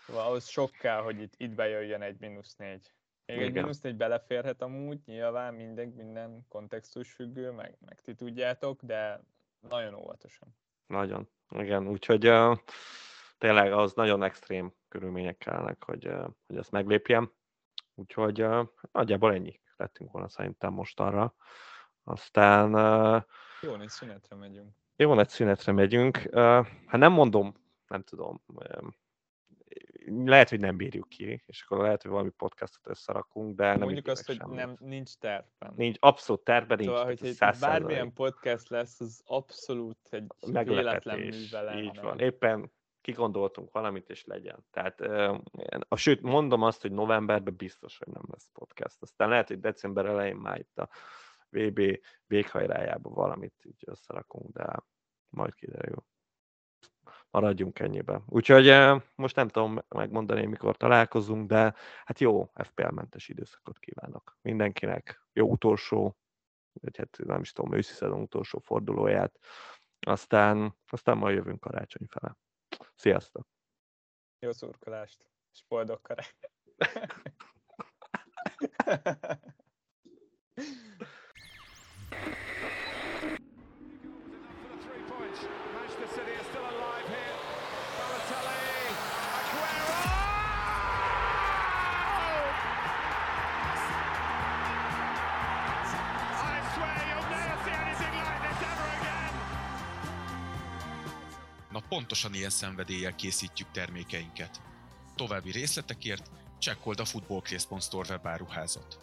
Szóval ahhoz sok kell, hogy itt, itt bejöjjön egy mínusz négy. Még Igen. egy mínusz négy beleférhet amúgy, nyilván minden, minden kontextus függő, meg, meg ti tudjátok, de nagyon óvatosan. Nagyon, igen, úgyhogy uh, tényleg az nagyon extrém körülmények kellnek, hogy, uh, hogy ezt meglépjem. Úgyhogy uh, nagyjából ennyi lettünk volna szerintem most arra. Aztán... Uh, jó, egy szünetre megyünk. Jó, egy szünetre megyünk. Uh, hát nem mondom, nem tudom, lehet, hogy nem bírjuk ki, és akkor lehet, hogy valami podcastot összerakunk, de nem Mondjuk azt, hogy nem, nincs tervben. Nincs, abszolút tervben nincs. Szóval, hogy bármilyen podcast lesz, az abszolút egy véletlen műve Így van. Éppen kigondoltunk valamit, és legyen. Tehát, a, sőt, mondom azt, hogy novemberben biztos, hogy nem lesz podcast. Aztán lehet, hogy december elején már itt a VB véghajrájában valamit így összerakunk, de majd kiderül maradjunk ennyibe. Úgyhogy eh, most nem tudom megmondani, mikor találkozunk, de hát jó FPL-mentes időszakot kívánok mindenkinek. Jó utolsó, vagy hát nem is tudom, őszi szezon utolsó fordulóját. Aztán, aztán majd jövünk karácsony fele. Sziasztok! Jó szurkolást, és boldog karácsony! *laughs* pontosan ilyen szenvedéllyel készítjük termékeinket. További részletekért csekkold a footballcraze.store webáruházat.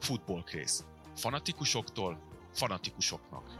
Footballcraze. Fanatikusoktól fanatikusoknak.